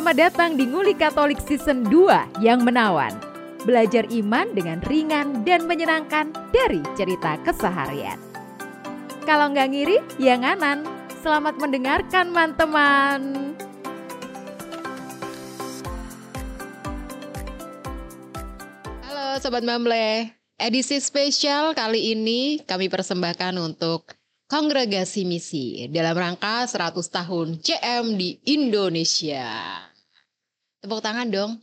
Selamat datang di Nguli Katolik Season 2 yang menawan. Belajar iman dengan ringan dan menyenangkan dari cerita keseharian. Kalau nggak ngiri, ya nganan. Selamat mendengarkan, teman-teman. Halo Sobat Mamble, edisi spesial kali ini kami persembahkan untuk Kongregasi Misi dalam rangka 100 tahun CM di Indonesia. Tepuk tangan dong.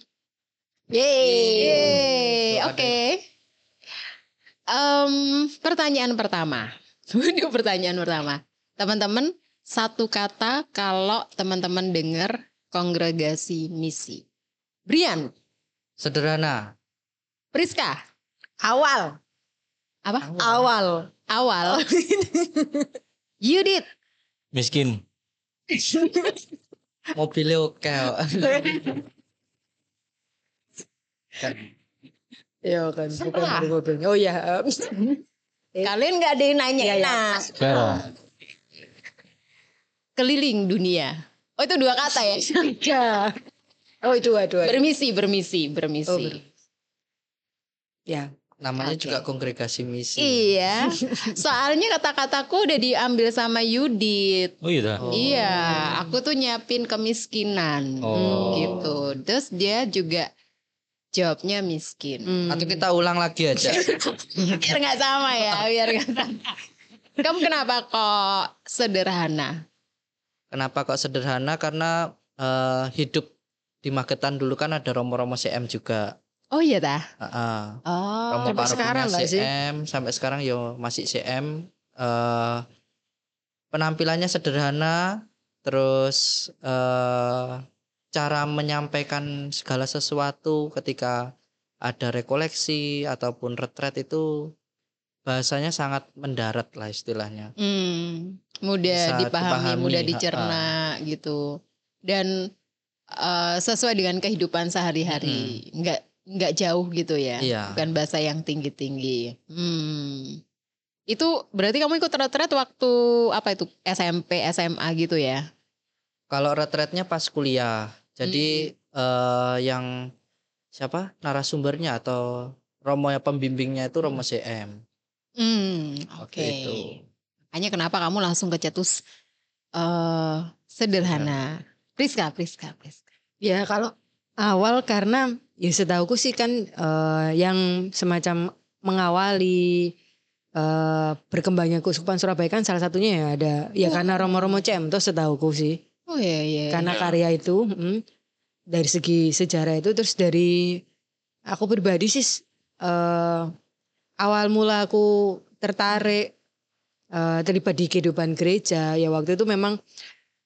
Yeay, oke. Em, pertanyaan pertama. Ini pertanyaan pertama. Teman-teman, satu kata kalau teman-teman dengar Kongregasi Misi. Brian, Sederhana. Priska, Awal. apa? Awal. Awal. Yudit, Miskin. Mobilnya oke. Kan. Iya kan, bukan dari mobilnya. Oh. Eh. kalian nggak ada yang nanya. Iya, iya. Nah, keliling dunia. Oh itu dua kata ya. Tiga. Oh itu dua, dua. bermisi, bermisi, bermisi. Oh, ber- Ya. Namanya Oke. juga kongregasi misi. Iya, soalnya kata-kataku udah diambil sama Yudit. Oh iya. dah. Oh. Iya, aku tuh nyiapin kemiskinan, Oh. gitu. Terus dia juga jawabnya miskin. Hmm. Atau kita ulang lagi aja. Biar nggak sama ya, biar nggak sama. Kamu kenapa kok sederhana? Kenapa kok sederhana? Karena eh, hidup di Magetan dulu kan ada romo-romo CM juga. Oh iya dah. Heeh. Oh. Romo sampai sekarang sih? CM sampai sekarang yo masih CM. eh penampilannya sederhana, terus eh cara menyampaikan segala sesuatu ketika ada rekoleksi ataupun retret itu bahasanya sangat mendarat lah istilahnya. Hmm, mudah Bisa dipahami, dipahami, mudah dicerna gitu. Dan eh, sesuai dengan kehidupan sehari-hari, nggak nggak jauh gitu ya. Iya. Bukan bahasa yang tinggi-tinggi. Hmm. Itu berarti kamu ikut retret waktu apa itu SMP, SMA gitu ya? Kalau retretnya pas kuliah. Jadi eh yang siapa narasumbernya atau romo yang pembimbingnya itu romo CM. Hmm, oke. Oke, itu. Hanya kenapa kamu langsung ke cetus eh sederhana? Priska, Priska, Priska. Ya kalau awal karena ya setahuku sih kan eh, yang semacam mengawali eh, berkembangnya keuskupan Surabaya kan salah satunya ya ada ya karena romo-romo CM tuh setahuku sih. Oh iya iya. karena karya itu mm, dari segi sejarah itu terus dari aku pribadi sih eh, awal mula aku tertarik eh, terlibat di kehidupan gereja ya waktu itu memang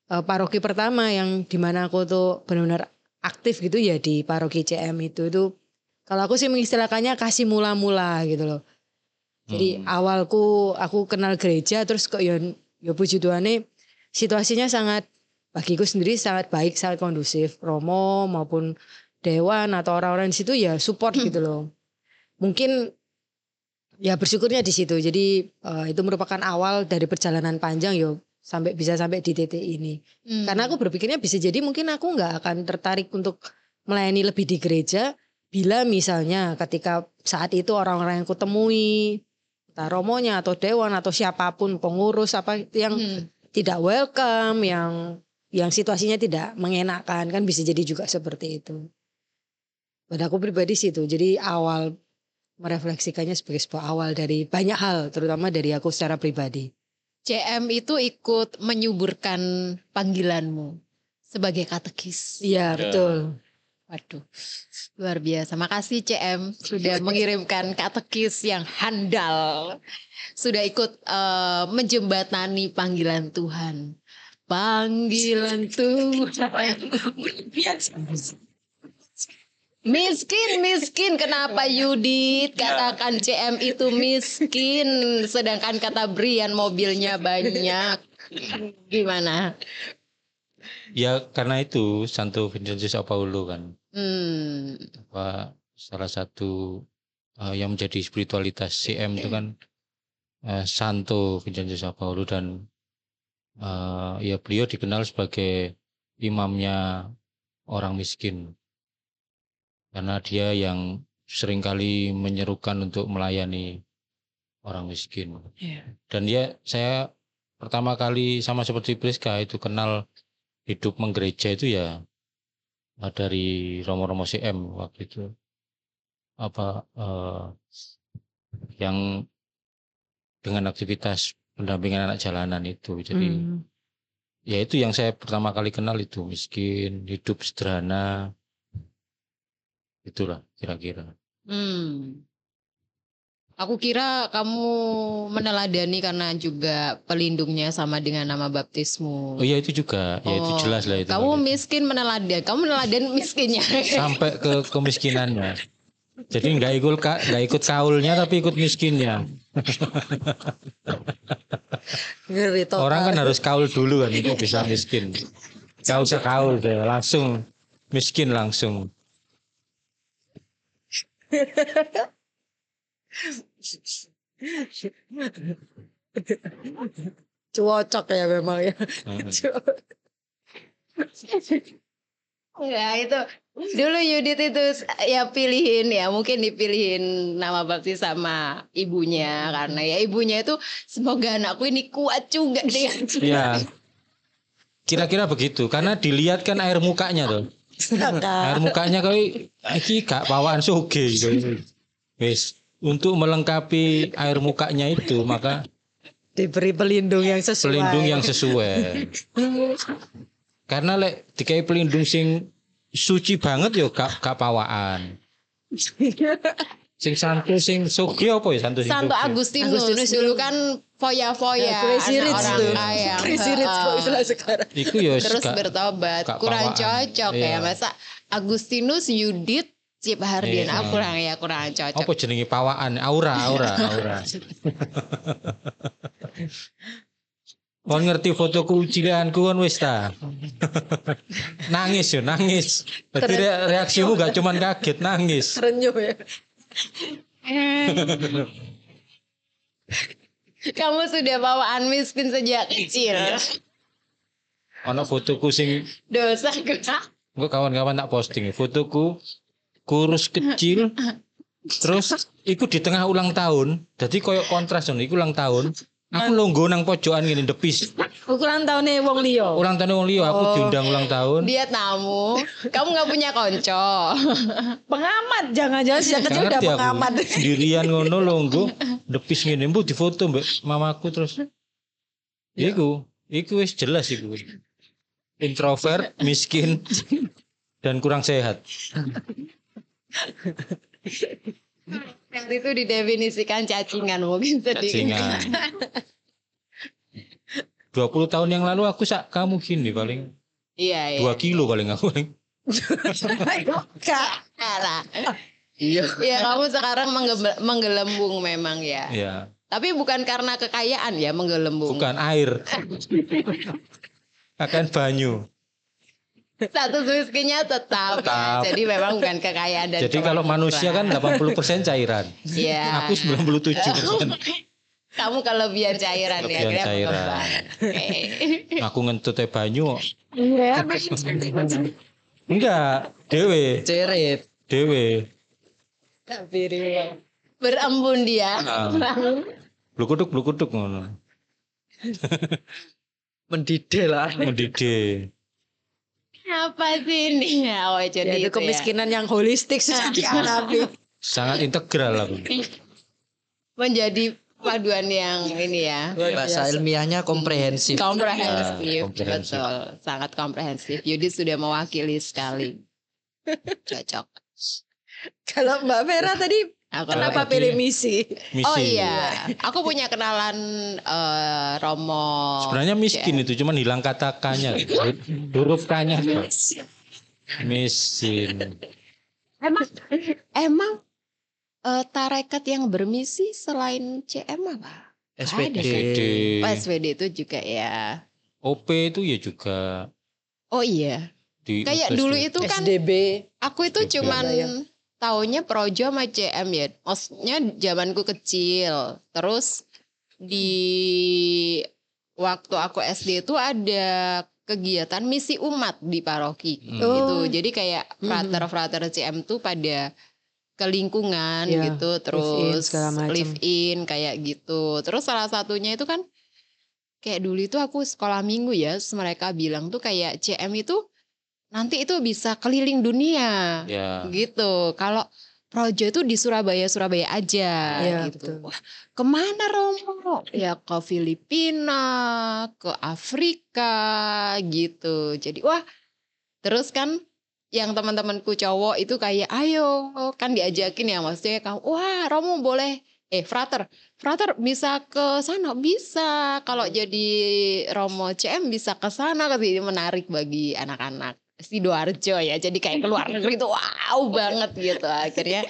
eh, paroki pertama yang di mana aku tuh benar-benar aktif gitu ya di paroki CM itu itu kalau aku sih mengistilahkannya kasih mula-mula gitu loh jadi Hmm. awalku aku kenal gereja terus kok ya ya puji Tuhannya situasinya sangat bagiku sendiri sangat baik, sangat kondusif. Romo maupun dewan atau orang-orang di situ ya support gitu loh. Mungkin ya bersyukurnya di situ. Jadi eh, itu merupakan awal dari perjalanan panjang yo sampai bisa sampai di titik ini. Hmm. Karena aku berpikirnya bisa jadi mungkin aku nggak akan tertarik untuk melayani lebih di gereja bila misalnya ketika saat itu orang-orang yang kutemui entah romonya atau dewan atau siapa pun pengurus apa yang Hmm. tidak welcome, yang yang situasinya tidak mengenakan kan bisa jadi juga seperti itu. Pada aku pribadi sih itu. Jadi awal merefleksikannya sebagai sebuah awal dari banyak hal, terutama dari aku secara pribadi. CM itu ikut menyuburkan panggilanmu sebagai katekis. Iya betul. Waduh, luar biasa. Makasih CM sudah mengirimkan katekis yang handal. Sudah ikut eh, menjembatani panggilan Tuhan. Panggilan Tuhan. Miskin, miskin. Kenapa Yudit katakan CM itu miskin, sedangkan kata Brian mobilnya banyak. Gimana? Ya karena itu Santo Vincenzo Sao Paulo kan Hmm. apa salah satu eh, yang menjadi spiritualitas CM itu kan eh, Santo Vincenzo Sao Paulo dan eh, ya beliau dikenal sebagai imamnya orang miskin. Karena dia yang sering kali menyerukan untuk melayani orang miskin. Iya. Dan dia saya pertama kali sama seperti Priska itu kenal hidup menggereja itu ya eh, dari Romo-Romo CM waktu itu apa eh, yang dengan aktivitas pendampingan anak jalanan itu jadi Hmm. ya itu yang saya pertama kali kenal itu miskin hidup sederhana itulah kira-kira. Hmm. Aku kira kamu meneladani karena juga pelindungnya sama dengan nama baptismu. oh iya itu juga. Ya itu Oh, jelas lah itu Kamu miskin meneladan, kamu meneladan miskinnya. sampai ke kemiskinannya. Jadi nggak ikut nggak ikut kaulnya tapi ikut miskinnya. Orang kan harus kaul dulu kan itu bisa miskin. Kau usah kaul deh langsung miskin langsung Cocok ya memang ya. Ya itu. Dulu Yudit itu ya pilihin ya mungkin dipilihin nama baptis sama ibunya. Karena ya ibunya itu semoga anakku ini kuat juga dengan ya kira-kira begitu karena dilihat kan air mukanya tuh air mukanya kau iki gak pawaan suge gitu. wis untuk melengkapi air mukanya itu maka Diberi pelindung yang sesuai. pelindung yang sesuai karena lek dikai pelindung sing suci banget yo gak gak pawaan sing santu sing sugi apa ya santu sing Santo? Agustinus, Agustinus dulu kan foya-foya Ya, crazy anak rich orang tuh. kaya. Crazy rich kok istilah sekarang. iku yo terus gak- bertobat gak kurang pawaan. cocok ya Iya. masa Agustinus Yudit Cip Hardian Iya. ah, kurang ya kurang cocok apa jenenge pawaan aura aura aura Kon ngerti fotoku cilanku kan wis ta. nangis yo nangis. Berarti re- reaksimu gak cuman kaget nangis. Renyuh ya. Kamu sudah bawaan miskin sejak kecil. Ono fotoku sing dosa gue Gue kawan-kawan tak posting fotoku kurus kecil terus iku di tengah ulang tahun. Jadi koyok kontras dong iku ulang tahun aku longgo nang pojokan gini depis Ukuran tahunnya wong liya. ulang tahun wong liya aku Oh. diundang ulang tahun. Dia tamu. Kamu nggak punya konco. Pengamat jangan-jangan sejak kecil udah pengamat. sendirian ngono longgo depis gini bu di foto mbak mamaku terus. Iku iku wis jelas iku. Introvert miskin dan kurang sehat waktu itu didefinisikan cacingan mungkin sedikit Cacingan. 20 tahun yang lalu aku sak kamu gini paling iya iya 2 kilo paling aku paling Kak. Salah. Iya. kamu sekarang menggelembung memang ya. ya Tapi bukan karena kekayaan ya menggelembung. bukan air akan banyu Status miskinnya tetap. Tetap. Jadi memang bukan kekayaan dan jadi kalau manusia kan 80% cairan Iya. aku 97% Kamu kelebihan cairan ya, Kelebihan kira cairan. pengembang. Oke. aku ngentut teh banyu kok. Iya. enggak dewe Cerit. dewe Berembun dia. Ah. blukuduk blukuduk ngono Mendidih lah. mendidih Apa sih ini? Oh, jadi Ya, itu itu ya. kemiskinan yang holistik dialami. sangat integral aku Menjadi paduan yang ini ya. Bahasa ilmiahnya komprehensif. Komprehensif, Ah, komprehensif. betul, sangat komprehensif. Yudi sudah mewakili sekali. Cocok. Kalau Mbak Vera tadi Aku kenapa pilih misi? misi Oh iya, aku punya kenalan eh, Romo. sebenarnya miskin itu cuman hilang kata kanya huruf kanya miskin Emang, emang eh, tarekat yang bermisi selain CM apa? SPD. SPD Oh, SPD itu juga ya. OP itu ya juga Oh iya, di kayak dulu tuh. itu kan SDB. aku itu Juga cuman ya. Taunya projo sama CM ya. Maksudnya zamanku kecil. Terus di waktu aku SD itu ada kegiatan misi umat di paroki Hmm. gitu. Oh. Jadi kayak Mhm. frater-frater CM tuh pada ke lingkungan Iya, gitu, live in terus live in kayak gitu. Terus salah satunya itu kan kayak dulu itu aku sekolah minggu ya, mereka bilang tuh kayak CM itu nanti itu bisa keliling dunia Ya. gitu. Kalau Projo itu di Surabaya Surabaya aja Iya, gitu. betul. Wah, ke mana Romo? Ya ke Filipina, ke Afrika gitu. Jadi wah, terus kan yang teman-temanku cowok itu kayak ayo kan diajakin ya maksudnya kamu wah Romo boleh eh frater frater bisa ke sana bisa kalau jadi Romo CM bisa ke sana tapi menarik bagi anak-anak sidoarjo ya jadi kayak keluar negeri itu wow banget gitu akhirnya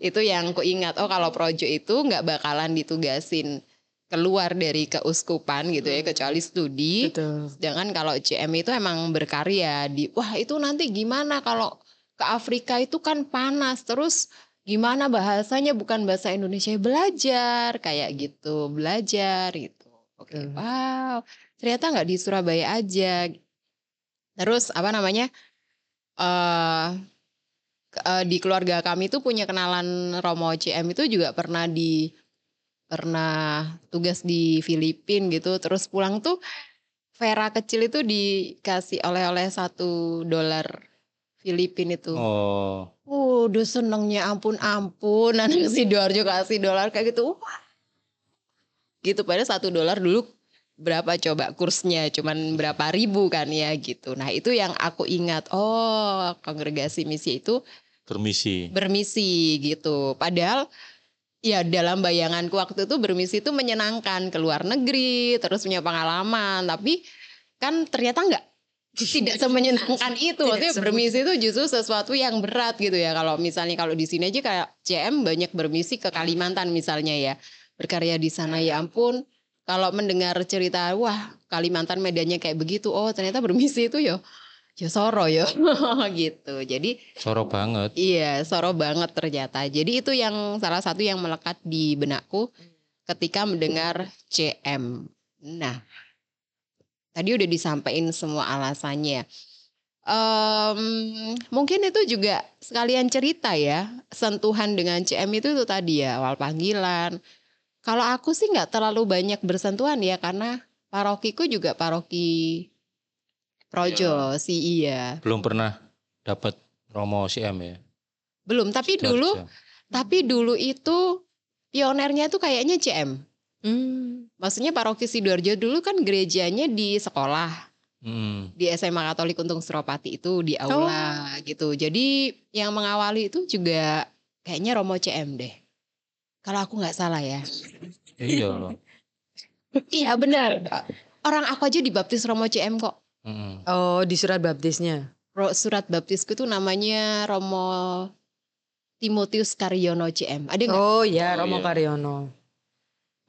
itu yang ku ingat oh kalau projo itu nggak bakalan ditugasin keluar dari keuskupan gitu ya kecuali studi Betul. Sedangkan kalau CM itu emang berkarya di wah itu nanti gimana kalau ke Afrika itu kan panas terus gimana bahasanya bukan bahasa Indonesia belajar kayak gitu belajar gitu. Oke, Betul. wow ternyata nggak di Surabaya aja. Terus apa namanya eh ke- eh, di keluarga kami tuh punya kenalan Romo CM itu juga pernah di pernah tugas di Filipina gitu terus pulang tuh Vera kecil itu dikasih oleh-oleh satu dolar Filipin itu. Oh. Uh, udah senengnya ampun-ampun. Anak Sidoarjo kasih dolar kayak gitu. Wah. Gitu pada satu dolar dulu berapa coba kursnya cuman berapa ribu kan ya gitu. Nah itu yang aku ingat. Oh kongregasi misi itu Permisi. bermisi gitu. Padahal ya dalam bayanganku waktu itu bermisi itu menyenangkan ke luar negeri, terus punya pengalaman, tapi kan ternyata enggak tidak semenyenangkan itu. Tidak Maksudnya bermisi itu justru sesuatu yang berat gitu ya. Kalau misalnya kalau di sini aja kayak CM banyak bermisi ke Kalimantan misalnya ya. Berkarya di sana ya ampun. Kalau mendengar cerita wah Kalimantan medannya kayak begitu. Oh, ternyata bermisi itu ya ya soro ya gitu. Jadi Soro banget. Iya, soro banget ternyata. Jadi itu yang salah satu yang melekat di benakku ketika mendengar CM. Nah, tadi udah disampaikan semua alasannya. Em, mungkin itu juga sekalian cerita ya, sentuhan dengan CM itu itu tadi ya awal panggilan. Kalau aku sih nggak terlalu banyak bersentuhan ya karena parokiku juga paroki Projo sih iya. Belum pernah dapat Romo CM ya. Belum, tapi dulu Sidoarjo. Tapi dulu itu pionernya tuh kayaknya CM. Hmm. Maksudnya paroki Sidoarjo dulu kan gerejanya di sekolah. Hmm. Di SMA Katolik Untung Suropati itu di aula gitu. Jadi yang mengawali itu juga kayaknya Romo CM deh. Kalau aku nggak salah ya. Iya loh. iya benar. Orang aku aja dibaptis Romo CM kok. Hmm. Oh di surat baptisnya. Surat baptisku tuh namanya Romo Timotius Karyono CM. Ada nggak? Oh ya Oh, Romo iya. Karyono.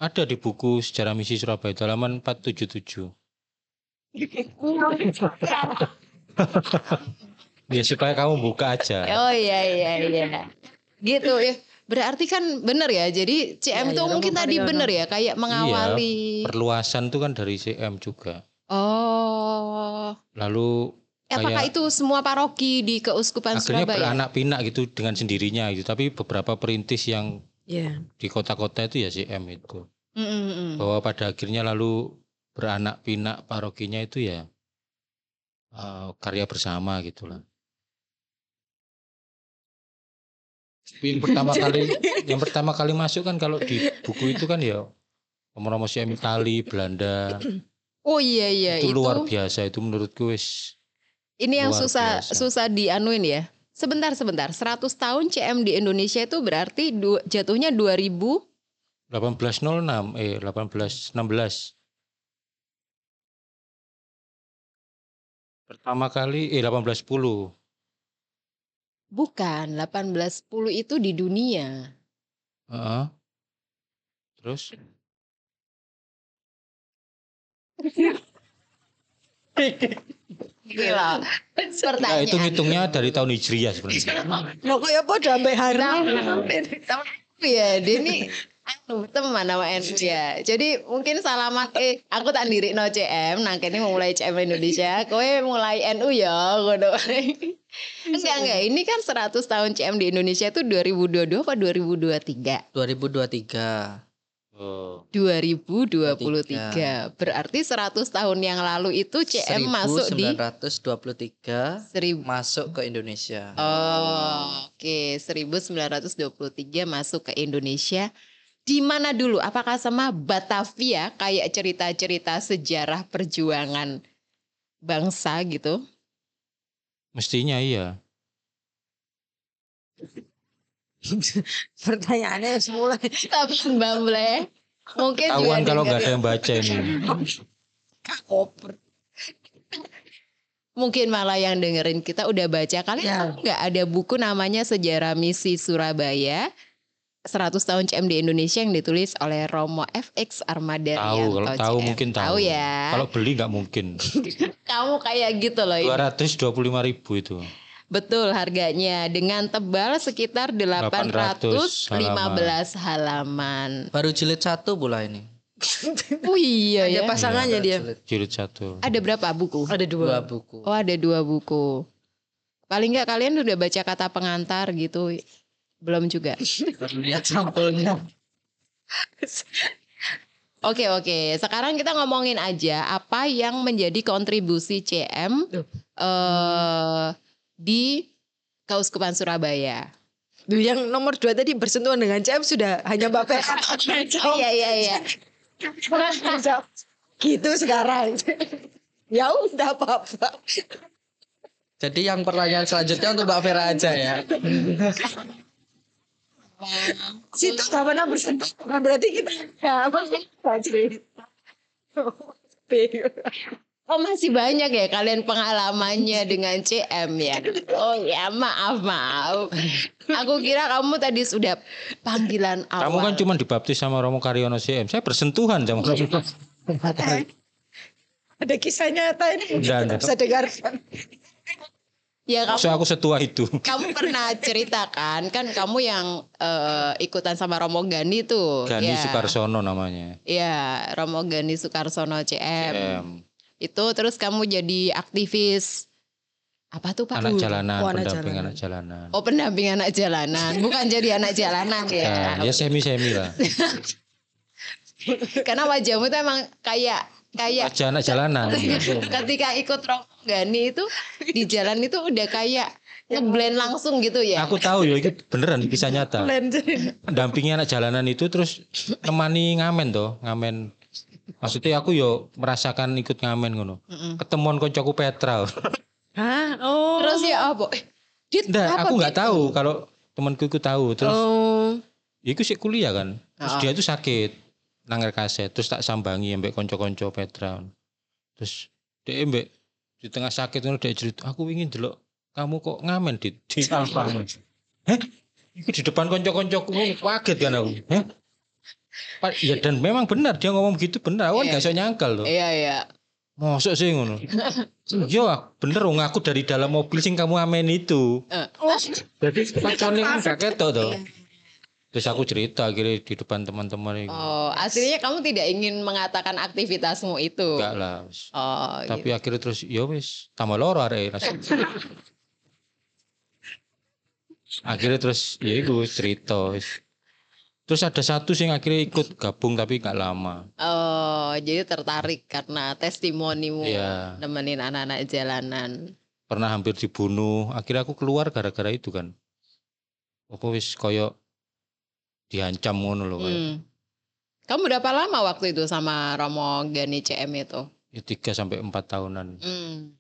Ada di buku Sejarah Misi Surabaya itu halaman 477. Ya supaya kamu buka aja. Oh iya iya iya. Gitu ya. Berarti kan benar ya. Jadi CM Iya, iya, mungkin Romo tadi Karyono. benar ya kayak mengawali. Perluasan itu kan dari CM juga. Oh. Lalu Apakah kayak itu semua paroki di Keuskupan akhirnya Surabaya? beranak pinak gitu dengan sendirinya gitu. Tapi beberapa perintis yang Iya. di kota-kota itu ya CM itu. Mm, mm, mm. Bahwa pada akhirnya lalu beranak pinak parokinya itu ya eh, karya bersama gitu Yang pertama kali yang pertama kali masuk kan kalau di buku itu kan ya CM Itali, Belanda Oh iya iya itu, itu. luar biasa itu menurutku wis Ini yang susah biasa. susah dianuin ya. Sebentar sebentar. 100 tahun CM di Indonesia itu berarti du- jatuhnya 2000 1806 eh 1816 pertama kali eh 1810 bukan 1810 itu di dunia. Heeh. terus Gila. nah, itu ngitungnya dari tahun Hijriah sebenarnya Lo kayak apa sampai hari? Tapi ya, dia ini Anu, teman sama NU ya. Jadi mungkin salaman eh aku tak diri no CM, nah kini mulai CM Indonesia, kowe mulai NU ya ngono. enggak enggak, ini kan 100 tahun CM di Indonesia itu 2022 apa 2023? 2023. Oh. 2023. Berarti 100 tahun yang lalu itu CM masuk di 1923 seribu masuk ke Indonesia. Oh, oke. 1923 masuk ke Indonesia. Di mana dulu? Apakah sama Batavia kayak cerita-cerita sejarah perjuangan bangsa gitu? Mestinya iya. Pertanyaannya semula. Tapi Mbak Ble, mungkin juga Tahuan kalau nggak ada yang baca ini. Koper. mungkin malah yang dengerin kita udah baca kali Ya. nggak ada buku namanya Sejarah Misi Surabaya 100 tahun CM di Indonesia yang ditulis oleh Romo FX Armada Tahu kalau tahu CM. mungkin tahu. Tahu ya. Kalau beli nggak mungkin. Kamu kayak gitu loh. ini. 225 ribu itu. Betul harganya dengan tebal sekitar 815 800 halaman. Baru jilid satu pula ini. Oh iya ya. Ada pasangannya dia. Jilid Jilid satu. Ada berapa buku? Ada dua dua. buku. Oh ada dua buku. Paling nggak kalian udah baca kata pengantar gitu? Belum juga. Baru lihat sampulnya. Oke oke. Sekarang kita ngomongin aja apa yang menjadi kontribusi CM Duh. eh di Keuskupan Surabaya. Duh, yang nomor dua tadi bersentuhan dengan CM sudah hanya Mbak Pera. Iya iya iya. gitu sekarang. ya udah apa-apa. Jadi yang pertanyaan selanjutnya untuk Mbak Vera aja ya. Situ gak pernah bersentuh. Bukan berarti kita ya apa cerita. Oh masih banyak ya kalian pengalamannya dengan CM ya? Oh ya maaf maaf. Aku kira kamu tadi sudah panggilan awal. Kamu kan cuma dibaptis sama Romo Karyono CM. Saya bersentuhan sama Romo. Ada kisah nyata ini. Bisa dengarkan. Ya kamu Maksud aku setua itu. kamu pernah ceritakan kan kamu yang eh, ikutan sama Romo Gani tuh. Gani ya. Sukarsono namanya. Iya Romo Gani Sukarsono CM. CM. Itu terus kamu jadi aktivis apa tuh Pak? Anak jalanan, Oh, anak pendamping jalanan. anak jalanan. Oh pendamping anak jalanan, bukan jadi anak jalanan ya. Ya, ya semi-semi lah. Karena wajahmu tuh emang kayak kayak Wajah anak jalanan. ketika ikut Romo Gani itu di jalan itu udah kayak ngeblend langsung gitu ya. Aku tahu ya itu beneran kisah nyata. Dampingi anak jalanan itu terus nemani ngamen toh, ngamen. Maksudnya aku yo merasakan ikut ngamen ngono. Ketemuan koncoku Petra. Hah? Oh. Terus ya apa? Eh, Dit, Nggak, apa aku nggak tahu kalau temanku itu tahu. Terus Oh. ya iku sih kuliah kan. Terus Ah. dia tuh sakit nang kaset. Terus tak sambangi ambek konco-konco Petra. Terus dia ambek di tengah sakit ngono dia cerita, aku ingin delok kamu kok ngamen di di Alfa. Heh? Iku di depan konco-koncoku kaget kan aku. Heh? Ya dan memang benar dia ngomong begitu benar. Aku kan Iya. gak iso nyangkal loh. Iya iya. Mosok sih ngono. Yo bener wong aku dari dalam mobil sing kamu amen itu. Eh, Jadi pacone kan gak ketok. Terus aku cerita akhirnya di depan teman-teman itu. Oh, aslinya kamu tidak ingin mengatakan aktivitasmu itu. Enggak lah. Oh, Tapi gitu. akhirnya terus ya wis tambah loro arek akhirnya terus ya itu cerita wis. Terus ada satu sih yang akhirnya ikut gabung tapi nggak lama. Oh, jadi tertarik karena testimonimu Iya. nemenin anak-anak jalanan. Pernah hampir dibunuh. Akhirnya aku keluar gara-gara itu kan. Apa wis koyo diancam ngono loh. Hmm. Kamu berapa lama waktu itu sama Romo Gani CM itu? Ya, tiga sampai empat tahunan. Hmm.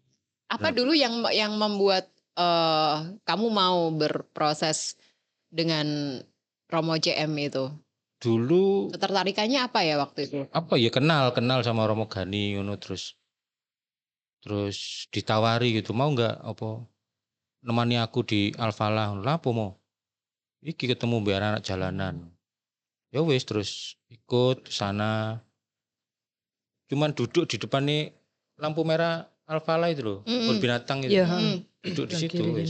Apa Nah. dulu yang yang membuat eh, kamu mau berproses dengan Romo CM itu? Dulu Ketertarikannya apa ya waktu itu? apa ya kenal kenal sama Romo Gani ngono terus terus ditawari gitu mau nggak apa nemani aku di Alfalah lah apa mau iki ketemu biar anak jalanan ya wis terus ikut sana cuman duduk di depan nih lampu merah Alfalah itu loh Mm-mm. kebun binatang itu. Hmm. duduk di situ kiri.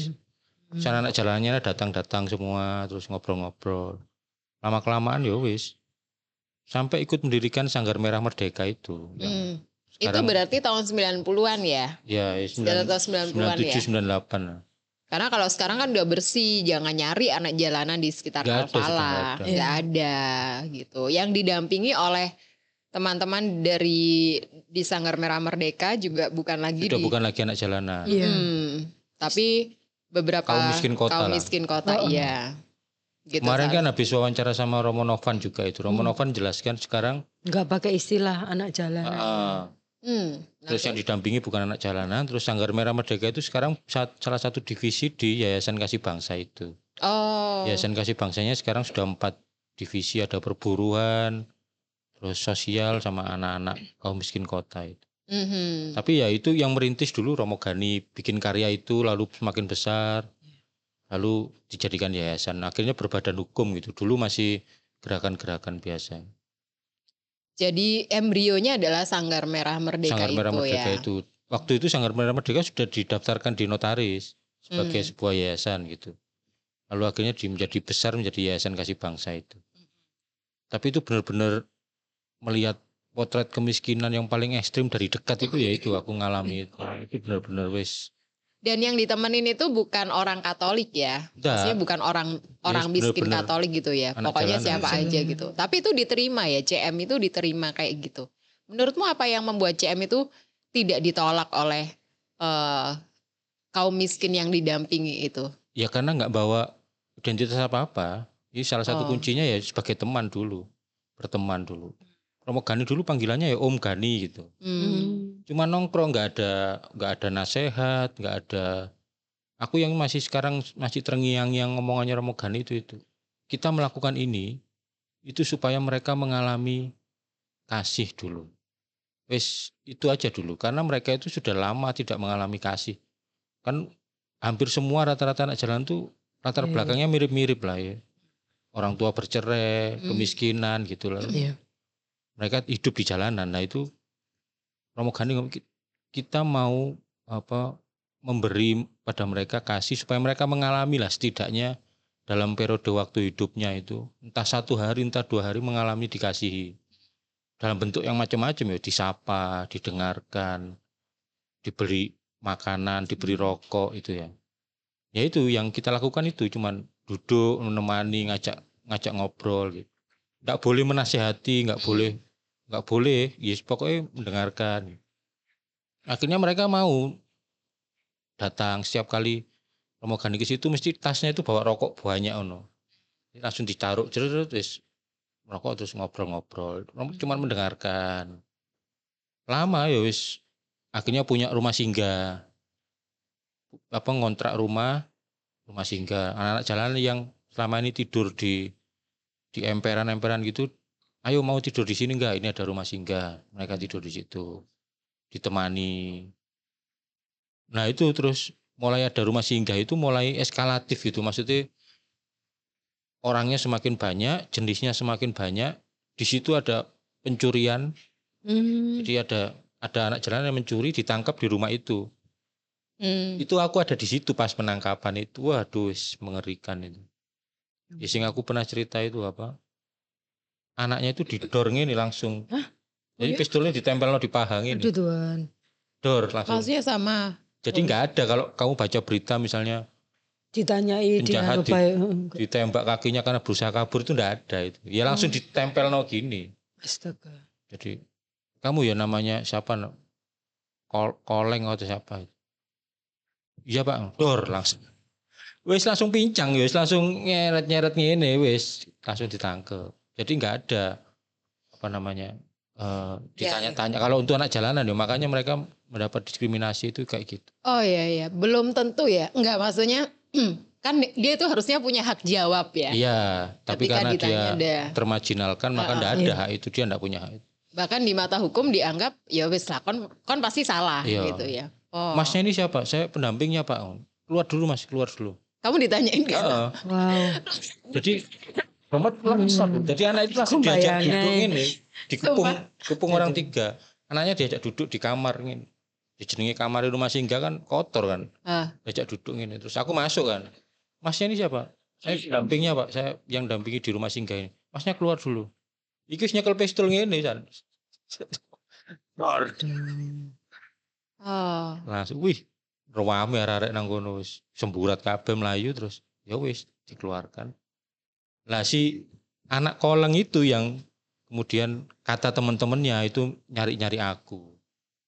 sana anak jalannya datang-datang semua terus ngobrol-ngobrol lama kelamaan ya wis sampai ikut mendirikan Sanggar Merah Merdeka itu. Hmm. Itu sekarang- berarti tahun 90-an ya? Ya, Sekitar tahun 90-an ya? 97 98 lah. Karena kalau sekarang kan udah bersih, jangan nyari anak jalanan di sekitar sih, Kalpala. nggak ada. Nggak ada gitu. Yang didampingi oleh teman-teman dari di Sanggar Merah Merdeka juga bukan lagi Sudah di bukan lagi anak jalanan. Iya. Hmm, tapi beberapa Kaum miskin kota kaum lah. miskin kota, Oh, oh. iya. Gitu Kemarin kan habis wawancara sama Romo Novan juga itu. Romo Hmm. Novan jelaskan sekarang Nggak pakai istilah anak jalanan. ah, Hmm, terus yang didampingi bukan anak jalanan, terus Sanggar Merah Merdeka itu sekarang salah satu divisi di Yayasan Kasih Bangsa itu. Oh. Yayasan Kasih Bangsanya sekarang sudah empat divisi, ada perburuan, terus sosial sama anak-anak kaum miskin kota itu. Mhm. Tapi ya itu yang merintis dulu Romo Gani bikin karya itu lalu semakin besar, lalu dijadikan yayasan. Akhirnya berbadan hukum gitu. Dulu masih gerakan-gerakan biasa. Jadi embrionya adalah Sanggar Merah Merdeka Sanggar itu Merah Merdeka ya. itu. Waktu itu Sanggar Merah Merdeka sudah didaftarkan di notaris sebagai Hmm. sebuah yayasan gitu. Lalu akhirnya di- menjadi besar menjadi Yayasan Kasih Bangsa itu. Tapi itu benar-benar melihat potret kemiskinan yang paling ekstrim dari dekat itu ya itu aku ngalami itu. Itu benar-benar wes. Dan yang ditemenin itu bukan orang Katolik ya. Maksudnya Enggak. bukan orang orang Yes, miskin bener-bener. Katolik gitu ya. Anak Pokoknya jalanan. siapa aja gitu. Tapi itu diterima ya, CM itu diterima kayak gitu. Menurutmu apa yang membuat CM itu tidak ditolak oleh eh, kaum miskin yang didampingi itu? Ya karena nggak bawa identitas apa-apa. Ini salah satu Oh. kuncinya ya sebagai teman dulu. Berteman dulu. Romo Gani dulu panggilannya ya Om Gani gitu. Hmm. Cuma nongkrong nggak ada nggak ada nasehat nggak ada aku yang masih sekarang masih terngiang-ngiang ngomongannya Romo Gani itu itu kita melakukan ini itu supaya mereka mengalami kasih dulu wes itu aja dulu karena mereka itu sudah lama tidak mengalami kasih kan hampir semua rata-rata anak jalan tuh latar Iya. belakangnya mirip-mirip lah ya orang tua bercerai Hmm. kemiskinan gitu lah Iya. Mereka hidup di jalanan. Nah itu Romo Gani ngomong, "Ki- kita mau apa memberi pada mereka kasih supaya mereka mengalami lah setidaknya dalam periode waktu hidupnya itu. Entah satu hari entah dua hari mengalami dikasihi. Dalam bentuk yang macam-macam ya disapa didengarkan diberi makanan diberi rokok itu ya. Ya itu yang kita lakukan itu cuman duduk menemani ngajak ngajak ngobrol gitu nggak boleh menasehati nggak boleh nggak boleh. Yes pokoknya mendengarkan. Akhirnya mereka mau datang setiap kali Romo Gani ke situ mesti tasnya itu bawa rokok banyak ono. Langsung ditaruh jerut terus rokok terus ngobrol-ngobrol. Romo cuma mendengarkan. Lama ya wis. Akhirnya punya rumah singgah. Apa ngontrak rumah rumah singgah. Anak-anak jalanan yang selama ini tidur di di emperan-emperan gitu ayo mau tidur di sini enggak ini ada rumah singgah. Mereka tidur di situ ditemani. Nah itu terus mulai ada rumah singgah itu mulai eskalatif gitu. Maksudnya orangnya semakin banyak jenisnya semakin banyak di situ ada pencurian. Hmm. jadi ada ada anak jalanan yang mencuri ditangkap di rumah itu. Hmm. itu aku ada di situ pas penangkapan itu. Waduh mengerikan itu ya sing aku pernah cerita itu apa anaknya itu didor ini langsung Hah? Oh jadi iya? pistolnya ditempel di paha ini Aduh Tuhan. dor langsung Kasusnya sama. jadi nggak ada kalau kamu baca berita misalnya Ditanyai di Penjahat di- baik. ditembak kakinya karena berusaha kabur itu nggak ada itu ya langsung Oh. ditempel no gini Astaga. jadi kamu ya namanya siapa no? Kol koleng atau siapa iya pak dor langsung wes langsung pincang wes langsung nyeret nyeret ngene wes langsung ditangkep jadi nggak ada apa namanya eh, ditanya-tanya kalau untuk anak jalanan ya makanya mereka mendapat diskriminasi itu kayak gitu Oh iya iya, belum tentu ya. Enggak maksudnya kan dia itu harusnya punya hak jawab ya. iya tapi Ketika karena dia ada. termarginalkan maka Ah, nggak ah, ada iya. hak itu dia nggak punya hak itu. Bahkan di mata hukum dianggap ya wis lah kon kon pasti salah Iya. gitu ya. Oh. masnya ini siapa saya pendampingnya pak keluar dulu mas keluar dulu Kamu ditanyain kan? Heeh. Wow. Jadi Muhammad langsung. Jadi anak itu langsung diajak duduk ini, dikepung, kepung orang tiga. Anaknya diajak duduk di kamar ini. Dijenengi kamar di rumah singgah kan kotor kan. Ah. Diajak duduk ini. Terus aku masuk kan. Masnya ini siapa? Saya dampingnya pak. Saya yang dampingi di rumah singgah ini. Masnya keluar dulu. Iki nyekel pistol ngene San. Dor. Oh. Langsung wih rame arek-arek nang kono wis semburat kabeh melayu terus ya wis dikeluarkan. Lah si anak koleng itu yang kemudian kata teman-temannya itu nyari-nyari aku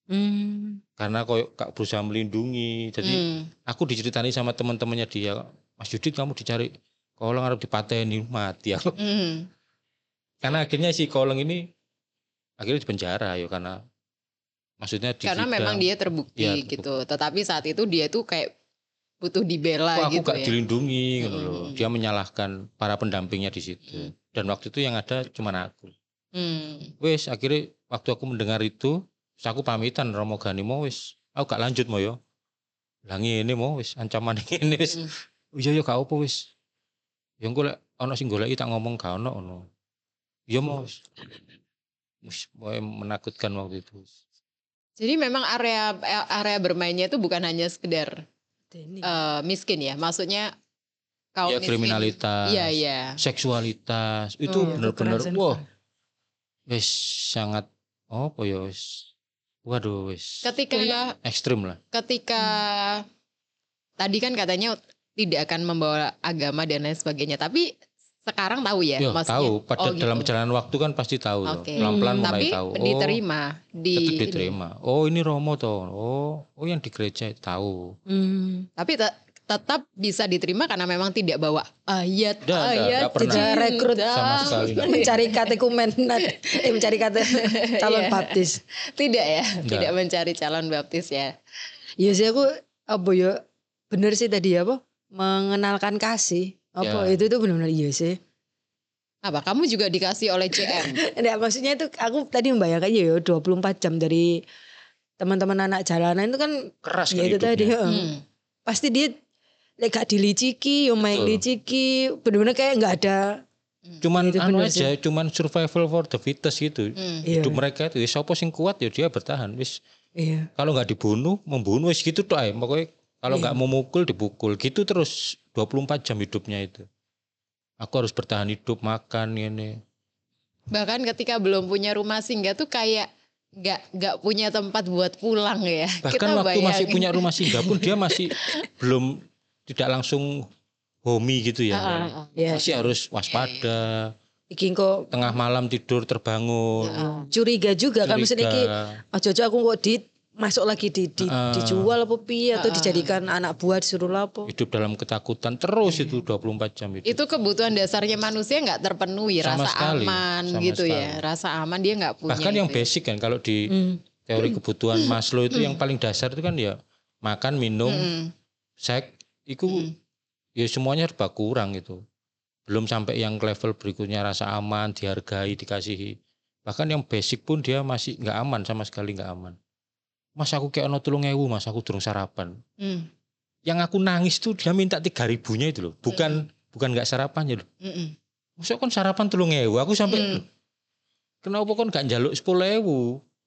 Hmm. karena koyo kak berusaha melindungi. Jadi Hmm. aku diceritani sama teman-temannya dia, Mas Yudit kamu dicari koleng harus dipateni mati aku. Hmm. Karena akhirnya si koleng ini akhirnya di penjara ya karena maksudnya di Karena memang dia terbukti Iya, terbukti. gitu. Tetapi saat itu dia tuh kayak butuh dibela Kok aku gitu gak ya. dilindungi gitu loh. Dia menyalahkan para pendampingnya di situ. Mm. Dan waktu itu yang ada cuma aku. Hmm. Wes akhirnya waktu aku mendengar itu, aku pamitan Romo Gani mau wes. Aku gak lanjut mau yo. Lah ini mau wes ancaman ini wes. Mm. Oh, iya ya gak apa wes. Ya engko lek ana sing goleki tak ngomong gak ono ono. Ya mau pokoknya menakutkan waktu itu. Jadi memang area area bermainnya itu bukan hanya sekedar eh, miskin ya. Maksudnya kaum Ya miskin. kriminalitas, Iya, iya. seksualitas itu Hmm. bener-bener Kekerasan. wah wes sangat apa ya wes waduh wes Ketika ekstrim lah ketika tadi kan katanya tidak akan membawa agama dan lain sebagainya. Tapi sekarang tahu ya, ya maksudnya. tahu pada Oh, dalam gitu. perjalanan waktu kan pasti tahu loh. Oke. pelan-pelan mulai Tapi tahu oh diterima di tetap ini. diterima oh ini Romo toh oh oh yang di gereja tahu Hmm. Tapi te- tetap bisa diterima karena memang tidak bawa ayat nggak, ayat cinta. Rekrut Sama sekali mencari katekumen eh mencari calon Iya. baptis. Tidak ya, Nggak. tidak mencari calon baptis ya. Iya sih aku apa ya bener sih tadi apa mengenalkan kasih apa Ya. itu tuh benar-benar iya sih. Apa kamu juga dikasih oleh CM? Nah, maksudnya itu aku tadi membayangkan ya 24 jam dari teman-teman anak jalanan itu kan keras ya itu tadi hidupnya. Hmm. pasti dia lek gak diliciki, yo main Betul. liciki, bener-bener kayak nggak ada cuman Itu anu aja cuman survival for the fittest gitu Hmm. iya. hidup mereka itu ya siapa sing kuat ya dia bertahan wis Iya. kalau nggak dibunuh membunuh wis gitu tuh pokoknya kalau Iya. nggak mau mukul dipukul gitu terus 24 jam hidupnya itu aku harus bertahan hidup makan ini Bahkan ketika belum punya rumah singgah tuh kayak nggak nggak punya tempat buat pulang ya. bahkan Kita waktu masih bayangin. punya rumah singgah pun dia masih belum tidak langsung homey gitu ya Ah, ah, ah. Iya. masih harus waspada Iki kok tengah malam tidur terbangun Ah. curiga juga kan maksudnya iki curiga. ojo-ojo aku kok di masuk lagi di, di- Ah. dijual apa piye atau Ah. dijadikan anak buah disuruh lapo. hidup dalam ketakutan terus itu 24 jam itu. Itu kebutuhan dasarnya manusia nggak terpenuhi, Sama rasa sekali, aman sama gitu sekali. ya. Rasa aman dia nggak punya. Bahkan yang itu ya. basic kan kalau di Hmm. teori kebutuhan Maslow itu yang paling dasar itu kan ya makan, minum, Mm-mm. seks, itu Mm. ya semuanya serba kurang gitu. Belum sampai yang level berikutnya rasa aman, dihargai, dikasihi. Bahkan yang basic pun dia masih nggak aman sama sekali nggak aman. Mas aku kayak ono tulung ewu mas aku durung sarapan. Mm. Yang aku nangis tuh dia minta tiga ribunya itu loh. Bukan bukan nggak sarapan ya loh. Mm-mm. Masuk kan sarapan tulung ewu. Aku sampai Mm. "Loh, kenapa kon gak njaluk sepuluh ewu?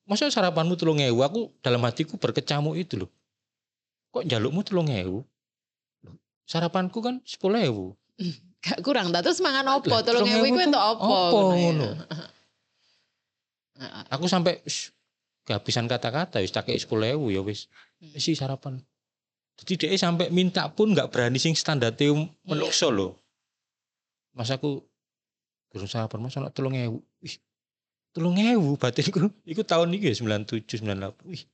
Masa sarapanmu tulung ewu? Aku dalam hatiku berkecamuk itu loh. Kok njalukmu tulung ewu? Sarapanku kan sepuluh ewu. Gak kurang. Dah terus mangan opo? Telung ewu itu opo? opo ngono ya. Aku sampai "Shh, kehabisan kata-kata wis tak sepuluh ewu ya wis. Hmm. Sih sarapan. Jadi dia sampai minta pun nggak berani sing standar menukso loh. Mas aku durung sarapan mas ana telung ewu. Wih, telung ewu batinku. Iku tahun ini ya 97 98. Wih,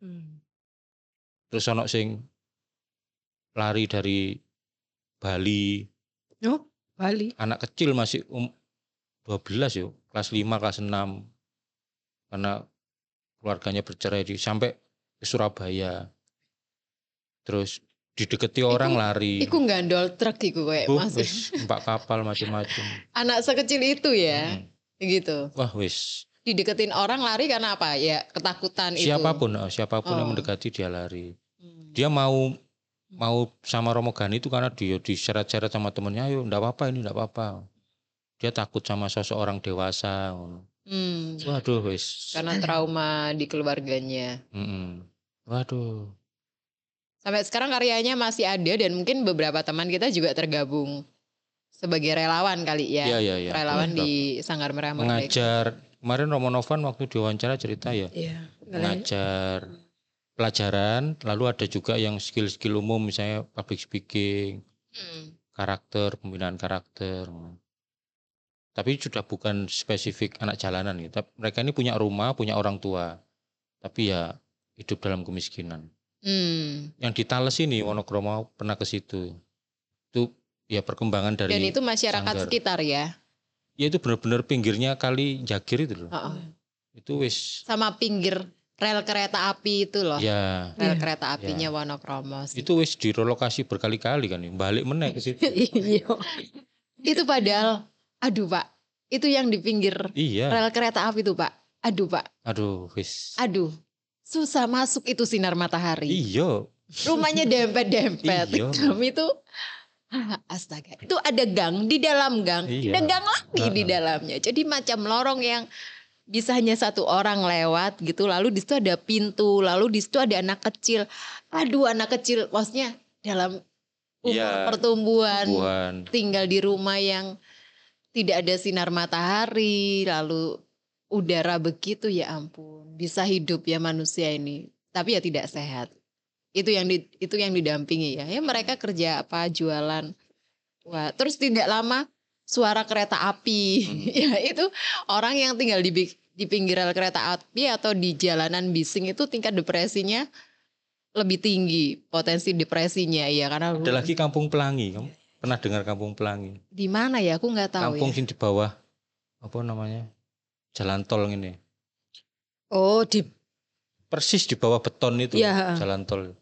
Hmm. terus ono sing lari dari Bali, Oh, Bali. anak kecil masih um 12 yo, kelas 5, kelas 6. Karena keluarganya bercerai di sampai ke Surabaya. Terus dideketi orang lari. Iku gandol truk iku kayak Oh, mas. wis, numpak kapal macam-macam. Anak sekecil itu ya. Hmm. Gitu. Wah, wis. Dideketin orang lari karena apa? Ya ketakutan itu. Siapa pun, oh, siapa pun yang Oh. mendekati dia lari. Hmm. Dia mau mau sama Romo Gani itu karena dia diseret-seret sama temennya, ayo ndak apa-apa ini ndak apa-apa. Dia takut sama sosok orang dewasa. Hmm. Waduh, wis. Karena trauma di keluarganya. Mm-mm. Waduh. Sampai sekarang karyanya masih ada dan mungkin beberapa teman kita juga tergabung sebagai relawan kali ya. Iya iya iya. Relawan di Sanggar Merah Merdeka. mengajar. Kemarin Romo Novan waktu diwawancara cerita ya Iya. mengajar pelajaran, lalu ada juga yang skill-skill umum misalnya public speaking, Hmm. karakter, pembinaan karakter. Tapi sudah bukan spesifik anak jalanan gitu. Tapi Mereka ini punya rumah, punya orang tua. Tapi ya hidup dalam kemiskinan. Hmm. Yang di Tales ini Wonokromo pernah ke situ. Itu ya perkembangan dari Dan itu masyarakat Sanggar. sekitar ya. ya itu benar-benar pinggirnya kali Jagir itu loh. Heeh. Itu wis Sama pinggir rel kereta api itu loh. ya Rel Iya. kereta apinya Wonokromo. sih. itu wis direlokasi berkali-kali kan ya. balik meneh ke situ. Iya. Itu padahal, aduh Pak, itu yang di pinggir iya. rel kereta api itu Pak. Aduh Pak, Aduh, wis. aduh. Susah masuk itu sinar matahari. Iya. Rumahnya dempet-dempet. Iya. Kami ah, astaga. Itu ada gang di dalam gang. Iya. Ada gang lagi di Heeh. dalamnya. Jadi macam lorong yang bisa hanya satu orang lewat gitu. Lalu di situ ada pintu, lalu di situ ada anak kecil. Aduh, anak kecil maksudnya dalam umur Iya, pertumbuhan Buan. tinggal di rumah yang tidak ada sinar matahari, lalu udara begitu ya ampun, bisa hidup ya manusia ini. Tapi ya tidak sehat. Itu yang di, itu yang didampingi ya. Ya mereka kerja apa jualan. Wah, terus tidak lama suara kereta api. ya itu orang yang tinggal di di pinggir rel kereta api atau di jalanan bising itu tingkat depresinya lebih tinggi potensi depresinya ya karena Ada lagi Kampung Pelangi. Kamu pernah dengar Kampung Pelangi? di mana ya aku nggak tahu Kampung ya. sing di bawah apa namanya? Jalan tol ini. Oh, di Persis di bawah beton itu Iya. jalan tol.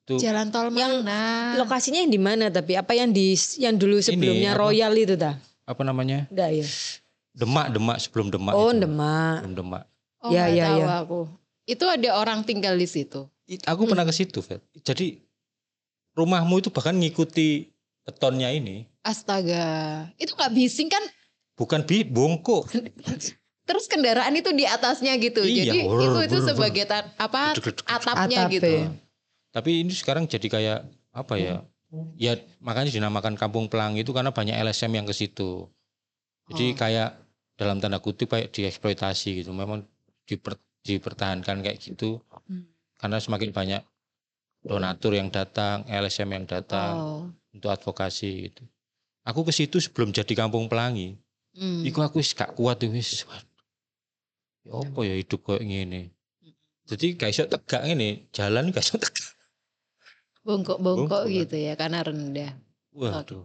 Itu Jalan tol Yang mana? lokasinya yang di mana tapi apa yang di yang dulu sebelumnya apa? Royal itu dah? apa namanya? Enggak ya. Demak, Demak sebelum Demak. Oh, itu. Demak. Sebelum Demak. Oh, Ya, ya, tahu ya. aku. Itu ada orang tinggal di situ. It- Aku pernah ke situ, Fet. Jadi rumahmu itu bahkan ngikuti betonnya ini. Astaga, itu nggak bising kan? Bukan bi bongkok. Terus kendaraan itu di atasnya gitu. Iya, Jadi wur, itu itu wur. sebagai ta- apa atapnya Atap, gitu. ya. Tapi ini sekarang jadi kayak apa ya? Ya makanya dinamakan Kampung Pelangi itu karena banyak LSM yang ke situ. Jadi Oh. kayak dalam tanda kutip kayak dieksploitasi gitu. Memang diper- dipertahankan kayak gitu Hmm. karena semakin banyak donatur yang datang, LSM yang datang Oh. Untuk advokasi gitu. Aku ke situ sebelum jadi Kampung Pelangi. Hmm. Iku aku wis gak kuat tuh wis. Ya apa ya hidup kayak gini. Jadi gak iso tegak ini, jalan gak iso tegak. Bongkok-bongkok Bongkok, gitu ya karena rendah. Waduh.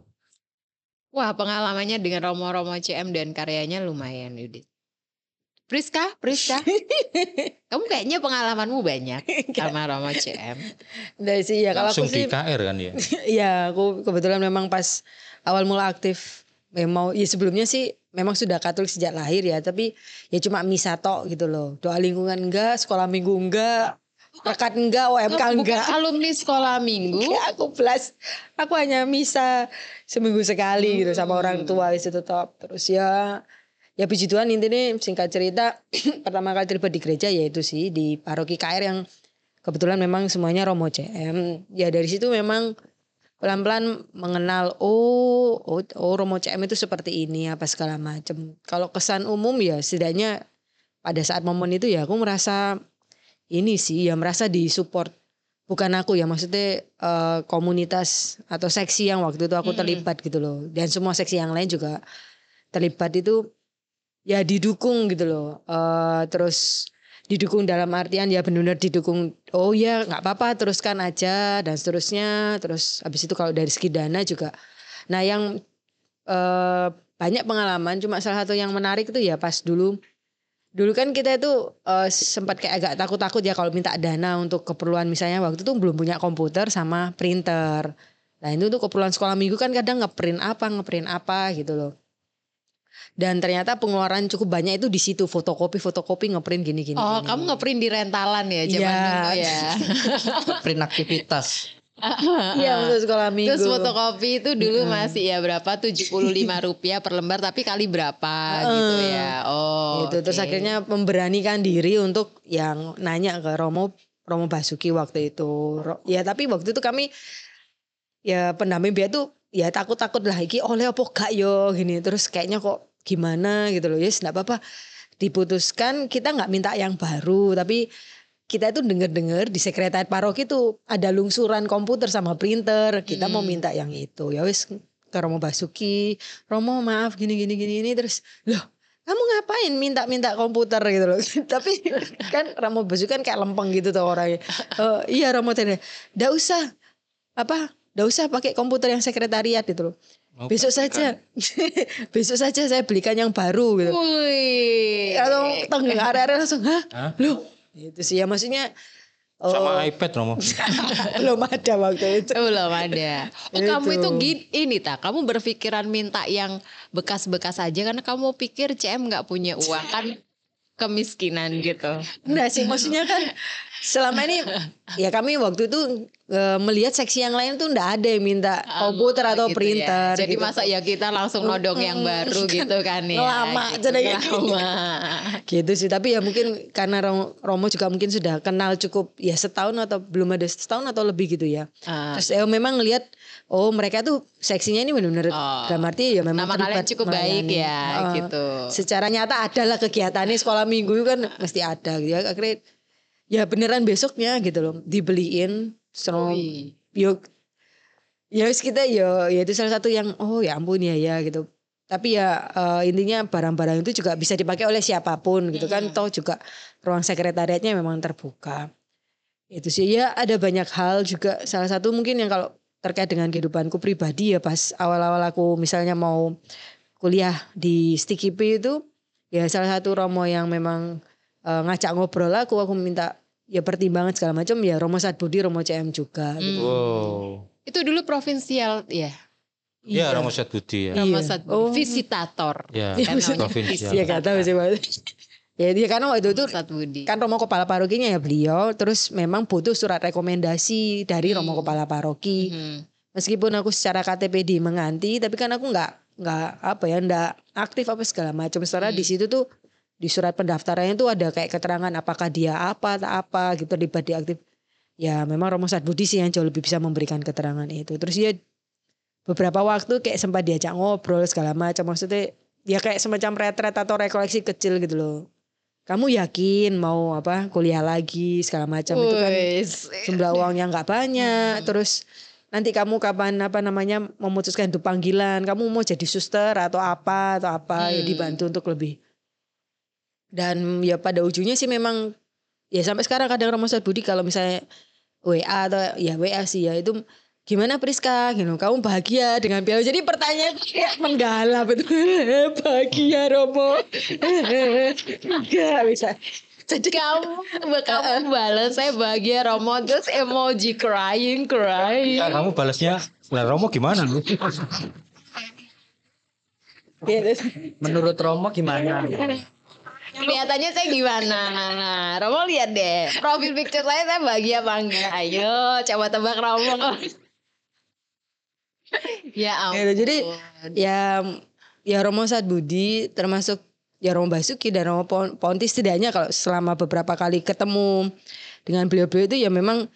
Wah pengalamannya dengan Romo-Romo CM dan karyanya lumayan Yudit. Priska, Priska, kamu kayaknya pengalamanmu banyak sama Romo CM. Enggak sih ya kalau Langsung aku sih di KR kan ya. Iya, aku kebetulan memang pas awal mula aktif memang ya sebelumnya sih memang sudah Katolik sejak lahir ya, tapi ya cuma misa tok gitu loh. Doa lingkungan enggak, sekolah minggu enggak, rekat enggak, OMK Kamu bukan enggak. alumni sekolah minggu. Ya, aku plus aku hanya misa seminggu sekali gitu sama orang tua wis itu top. Terus ya ya puji Tuhan intinya singkat cerita pertama kali terlibat di gereja yaitu sih di paroki KR yang kebetulan memang semuanya Romo CM. Ya dari situ memang pelan-pelan mengenal oh, oh oh Romo CM itu seperti ini apa segala macam. Kalau kesan umum ya setidaknya pada saat momen itu ya aku merasa ini sih ya merasa disupport bukan aku ya maksudnya eh, komunitas atau seksi yang waktu itu aku Mm-mm. terlibat gitu loh dan semua seksi yang lain juga terlibat itu ya didukung gitu loh. Eh, terus didukung dalam artian ya benar-benar didukung oh ya nggak apa-apa teruskan aja dan seterusnya. Terus habis itu kalau dari segi dana juga. Nah yang eh, banyak pengalaman cuma salah satu yang menarik itu ya pas dulu. Dulu kan kita itu eh, sempat kayak agak takut-takut ya kalau minta dana untuk keperluan. Misalnya waktu itu belum punya komputer sama printer. Nah itu tuh keperluan sekolah minggu kan kadang ngeprint apa ngeprint apa gitu loh dan ternyata pengeluaran cukup banyak itu di situ fotokopi fotokopi ngeprint gini gini Oh, gini. kamu ngeprint di rentalan ya zaman Iya. dulu ya. print aktivitas Iya untuk sekolah minggu. Terus fotokopi itu dulu Mm-mm. masih ya berapa 75 rupiah per lembar tapi kali berapa gitu ya. Oh. gitu. Terus oke. akhirnya memberanikan diri untuk yang nanya ke Romo Romo Basuki waktu itu. Ya tapi waktu itu kami ya pendamping biaya tuh ya takut-takut lah iki oleh apa gak yo gini terus kayaknya kok gimana gitu loh. Yes nggak apa-apa. Diputuskan kita nggak minta yang baru tapi kita itu denger-denger di sekretariat paroki itu ada lungsuran komputer sama printer kita mau Hmm. minta yang itu. Ya wis ke Romo Basuki Romo maaf gini gini gini ini terus loh kamu ngapain minta-minta komputer? Gitu loh. Tapi kan Romo Basuki kan kayak lempeng gitu tuh orangnya. Eh, iya Romo tadi ndak usah apa ndak usah pakai komputer yang sekretariat gitu loh Oh, besok saja besok saja saya belikan yang baru gitu Wih. kalau tengah area langsung hah Hah? loh itu sih ya maksudnya oh, Sama iPad Romo. belum ada waktu itu Belum ada. Oh kamu Itu. itu gini, ini tak, kamu berpikiran minta yang bekas-bekas aja karena kamu pikir CM nggak punya uang kan kemiskinan gitu. enggak sih maksudnya kan selama ini ya kami waktu itu eh, melihat seksi yang lain tuh enggak ada yang minta komputer atau Gitu ya. printer Jadi gitu. masa ya kita langsung nodong yang baru gitu kan ya. Lama gitu, jadinya. lama. gitu sih tapi ya mungkin karena Ro- Romo juga mungkin sudah kenal cukup ya setahun atau belum ada setahun atau lebih gitu ya Ah, terus ya memang ngelihat oh mereka tuh seksinya ini benar-benar Oh. dalam arti ya memang nama kalian cukup baik melayani. ya Heeh. gitu. secara nyata adalah kegiatannya sekolah minggu kan mesti ada gitu ya akhirnya ya beneran besoknya gitu loh dibeliin Wih. yuk ya wis kita ya ya itu salah satu yang oh ya ampun ya ya gitu tapi ya eh, intinya barang-barang itu juga bisa dipakai oleh siapa pun gitu kan toh juga ruang sekretariatnya memang terbuka itu sih ya ada banyak hal juga salah satu mungkin yang kalau terkait dengan kehidupanku pribadi ya pas awal-awal aku misalnya mau kuliah di Sticky P itu ya salah satu Romo yang memang eh, ngajak ngobrol aku aku minta ya pertimbangan segala macam ya Romo Satbudi Romo CM juga gitu. Hmm. Wow. Itu dulu provinsial ya. Iya, Romo Set Budi ya. Romo Iya. Satbudi. Oh. Visitator. Ya, Kan namanya provinsi. Iya gak tahu sih Mas. Ya dia karena waktu itu Satbudi. kan Romo Kepala Parokinya ya beliau terus memang butuh surat rekomendasi dari Romo Hmm. Kepala Paroki. Hmm. Meskipun aku secara KTP di menganti tapi kan aku nggak nggak apa ya nggak aktif apa segala macam. Setelah Hmm. di situ tuh di surat pendaftarannya tuh ada kayak keterangan apakah dia apa tak apa gitu terlibat di aktif. Ya memang Romo Satbudi sih yang jauh lebih bisa memberikan keterangan itu. Terus dia beberapa waktu kayak sempat diajak ngobrol segala macam maksudnya ya kayak semacam retret atau rekoleksi kecil gitu loh. Kamu yakin mau apa kuliah lagi segala macam itu kan jumlah uangnya nggak banyak. Terus nanti kamu kapan apa namanya memutuskan itu panggilan? Kamu mau jadi suster atau apa atau apa? Ya Hmm. dibantu untuk lebih. Dan ya pada ujungnya sih memang ya sampai sekarang kadang Romo Budi kalau misalnya WA atau ya WA sih ya itu gimana Priska? Gitu kamu bahagia dengan piala. Jadi pertanyaan kayak menggalap itu. Bahagia Romo. Enggak bisa. Jadi kamu kamu balas saya bahagia Romo. Terus emoji crying crying. Ya, kamu balasnya, nah Romo gimana? ya, terus- Menurut Romo gimana? kelihatannya saya gimana? Romo lihat deh profil picture saya saya bahagia apa enggak? Ayo coba tebak Romo ya ampun Ya, jadi ya ya Romo Budi termasuk ya Romo Basuki dan Romo Pon- Ponti setidaknya kalau selama beberapa kali ketemu dengan beliau-beliau itu ya memang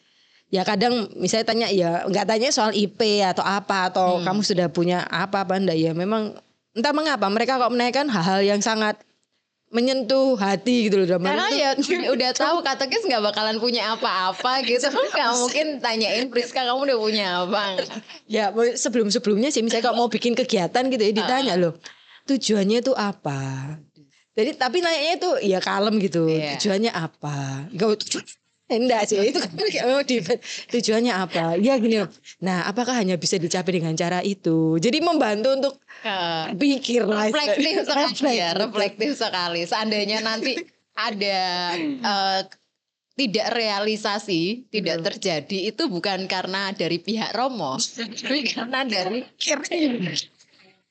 ya kadang misalnya tanya ya nggak tanya soal IP atau apa atau kamu sudah punya apa apa enggak ya memang entah mengapa mereka kok menaikkan hal-hal yang sangat menyentuh hati gitu loh dalam karena ya udah tahu katekis nggak bakalan punya apa-apa gitu nggak mungkin tanyain Priska kamu udah punya apa Ya sebelum sebelumnya sih misalnya kalau mau bikin kegiatan gitu ya ditanya loh tujuannya itu apa. Jadi tapi nanya itu ya kalem gitu Iya. tujuannya apa. Enggak enggak sih itu kan kayak memang di tujuannya apa. Ya gini loh. Nah apakah hanya bisa dicapai dengan cara itu. Jadi membantu untuk Eh, pikir reflektif sekali ya Reflektif. reflektif sekali seandainya nanti ada eh, tidak realisasi tidak terjadi itu bukan karena dari pihak Romo tapi karena dari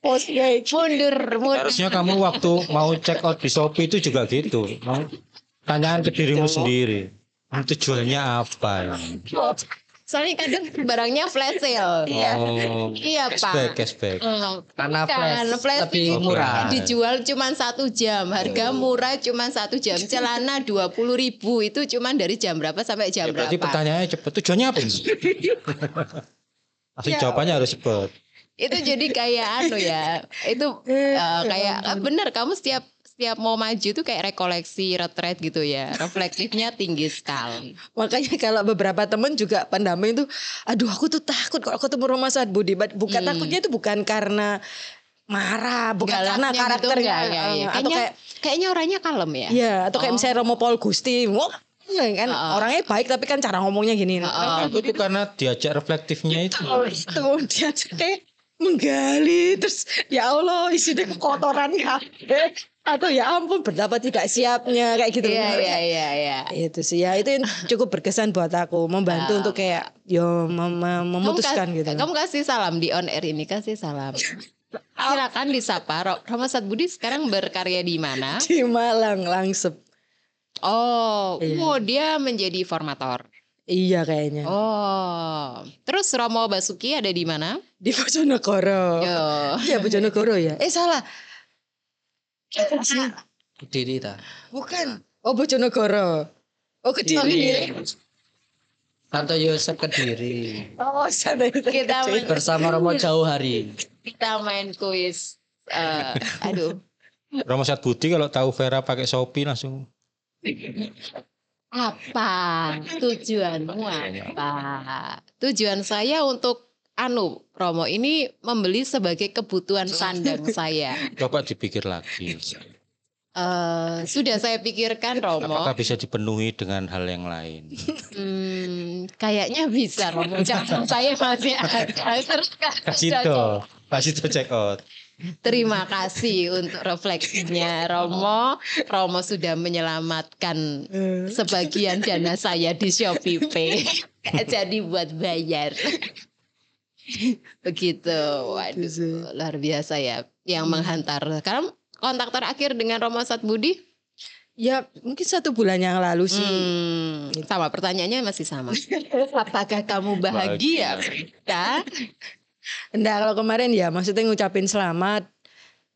Posnya mundur mundur Harusnya kamu waktu mau check out di Shopee itu juga gitu. Mau tanyaan ke dirimu sendiri. Tujuannya apa? ya? soalnya kadang barangnya flash sale Oh, iya cashback, pak cashback. Eh, Karena bukan, flash flash lebih murah. dijual cuma satu jam harga murah cuma satu jam celana dua puluh ribu itu cuma dari jam berapa sampai jam Ya, berarti berapa pertanyaannya cepet. Tujuannya apa? ini? Pasti jawabannya harus cepet. itu jadi kayak anu ya itu eh, kayak bener kamu setiap setiap mau maju tuh kayak rekoleksi retret gitu ya reflektifnya tinggi sekali Makanya kalau beberapa temen juga pendamping tuh, aduh aku tuh takut kalau ketemu Roma Saat Budi. Bukan Hmm. takutnya itu bukan karena marah, bukan karena gitu karakternya, enggak, ya, ya. atau Kayaknya, kayak kayaknya orangnya kalem ya Iya, atau kayak Oh. misalnya Romo Paul Gusti. Wah, kan Heeh. orangnya baik tapi kan cara ngomongnya gini. Heeh. Aku tuh karena diajak reflektifnya itu. Oh, itu dia kayak menggali terus ya Allah isinya kotoran kabeh. Atau ya ampun betapa tidak siapnya kayak gitu. iya iya iya iya Itu sih ya itu cukup berkesan buat aku membantu Ah. untuk kayak yo mem- mem- memutuskan kamu, gitu. Kamu kasih salam di on air ini kasih salam. Silakan disapa. Ro- Rama Sat Budi sekarang berkarya di mana? Di Malang langsung. Oh, Iya. oh dia menjadi formator. Iya kayaknya. Oh, terus Romo Basuki ada di mana? Di Bojonegoro. Yo. Iya Bojonegoro ya. Eh salah. Diri ta. Bukan. Oh Bojonegoro. Oh Kediri. Santo Yosef Kediri. Oh sana itu. Kita main, Bersama Romo Jauh Hari. kita main kuis. Eh, aduh, Romo Sat Budi kalau tahu Vera pakai Shopee langsung apa tujuanmu apa? Tujuan saya untuk anu Romo ini membeli sebagai kebutuhan sandang saya. coba dipikir lagi. Eh, sudah saya pikirkan Romo. Apakah bisa dipenuhi dengan hal yang lain? Hmm, kayaknya bisa Romo. Jangan saya masih ada. Terus kasih to check out. Terima kasih untuk refleksinya Romo. Romo sudah menyelamatkan sebagian dana saya di Shopee Pay. Jadi buat bayar. Begitu. Waduh, luar biasa ya yang menghantar. Sekarang kontak terakhir dengan Romo Sat Budi? Ya mungkin satu bulan yang lalu sih. Hmm, sama pertanyaannya masih sama. Apakah kamu bahagia? Ya. Enggak kalau kemarin ya maksudnya ngucapin selamat.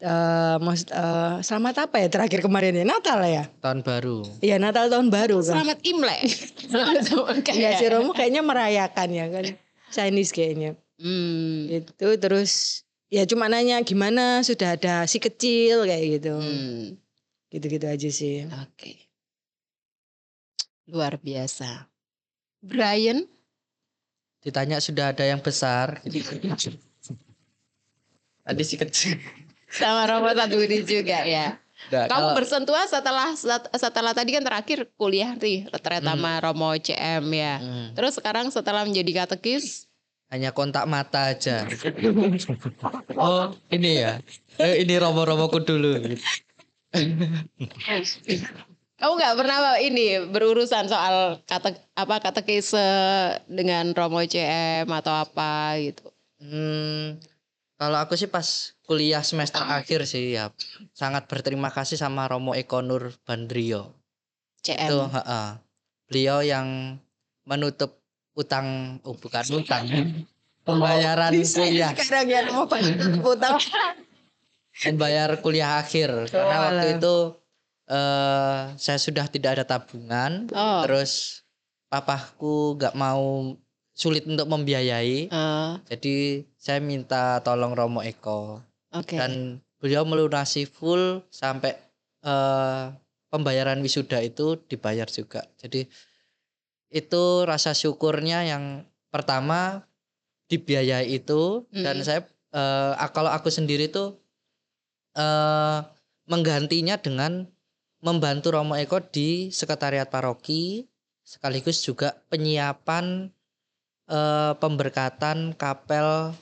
eh maksud, eh, selamat apa ya terakhir kemarin ya Natal ya? Tahun baru. Iya Natal tahun baru kan. Selamat Imlek. Selamat Iya si Romo kayaknya merayakan ya kan. Chinese kayaknya. Hmm. Itu terus ya cuma nanya gimana sudah ada si kecil kayak gitu. Hmm. Gitu-gitu aja sih. Oke. Luar biasa. Brian, Ditanya sudah ada yang besar. Tadi si kecil. sama Romo Budi juga ya. Nah, Kamu kalau- bersentuhan setelah set- setelah tadi kan terakhir kuliah nih retret sama Romo CM ya. Hmm, Terus sekarang setelah menjadi katekis, hanya kontak mata aja. oh ini ya. Eh, ini romo-romoku dulu. kamu nggak pernah ini berurusan soal kate, apa katekis eh, dengan Romo CM atau apa gitu. Hmm, kalau aku sih pas kuliah semester akhir sih ya sangat berterima kasih sama Romo Eko Nur Bandrio. CM. Itu, heeh. Beliau yang menutup utang, oh bukan utang, pembayaran kuliah, Sekarang ya Romo putar. membayar kuliah akhir. Karena waktu itu eh saya sudah tidak ada tabungan, Oh. terus papahku nggak mau sulit untuk membiayai, Eh, jadi saya minta tolong Romo Eko. Oke. dan beliau melunasi full sampai eh, pembayaran wisuda itu dibayar juga. Jadi itu rasa syukurnya yang pertama dibiayai itu dan Mm. saya eh, ah, kalau aku sendiri tuh eh menggantinya dengan membantu Romo Eko di sekretariat paroki sekaligus juga penyiapan eh, pemberkatan kapel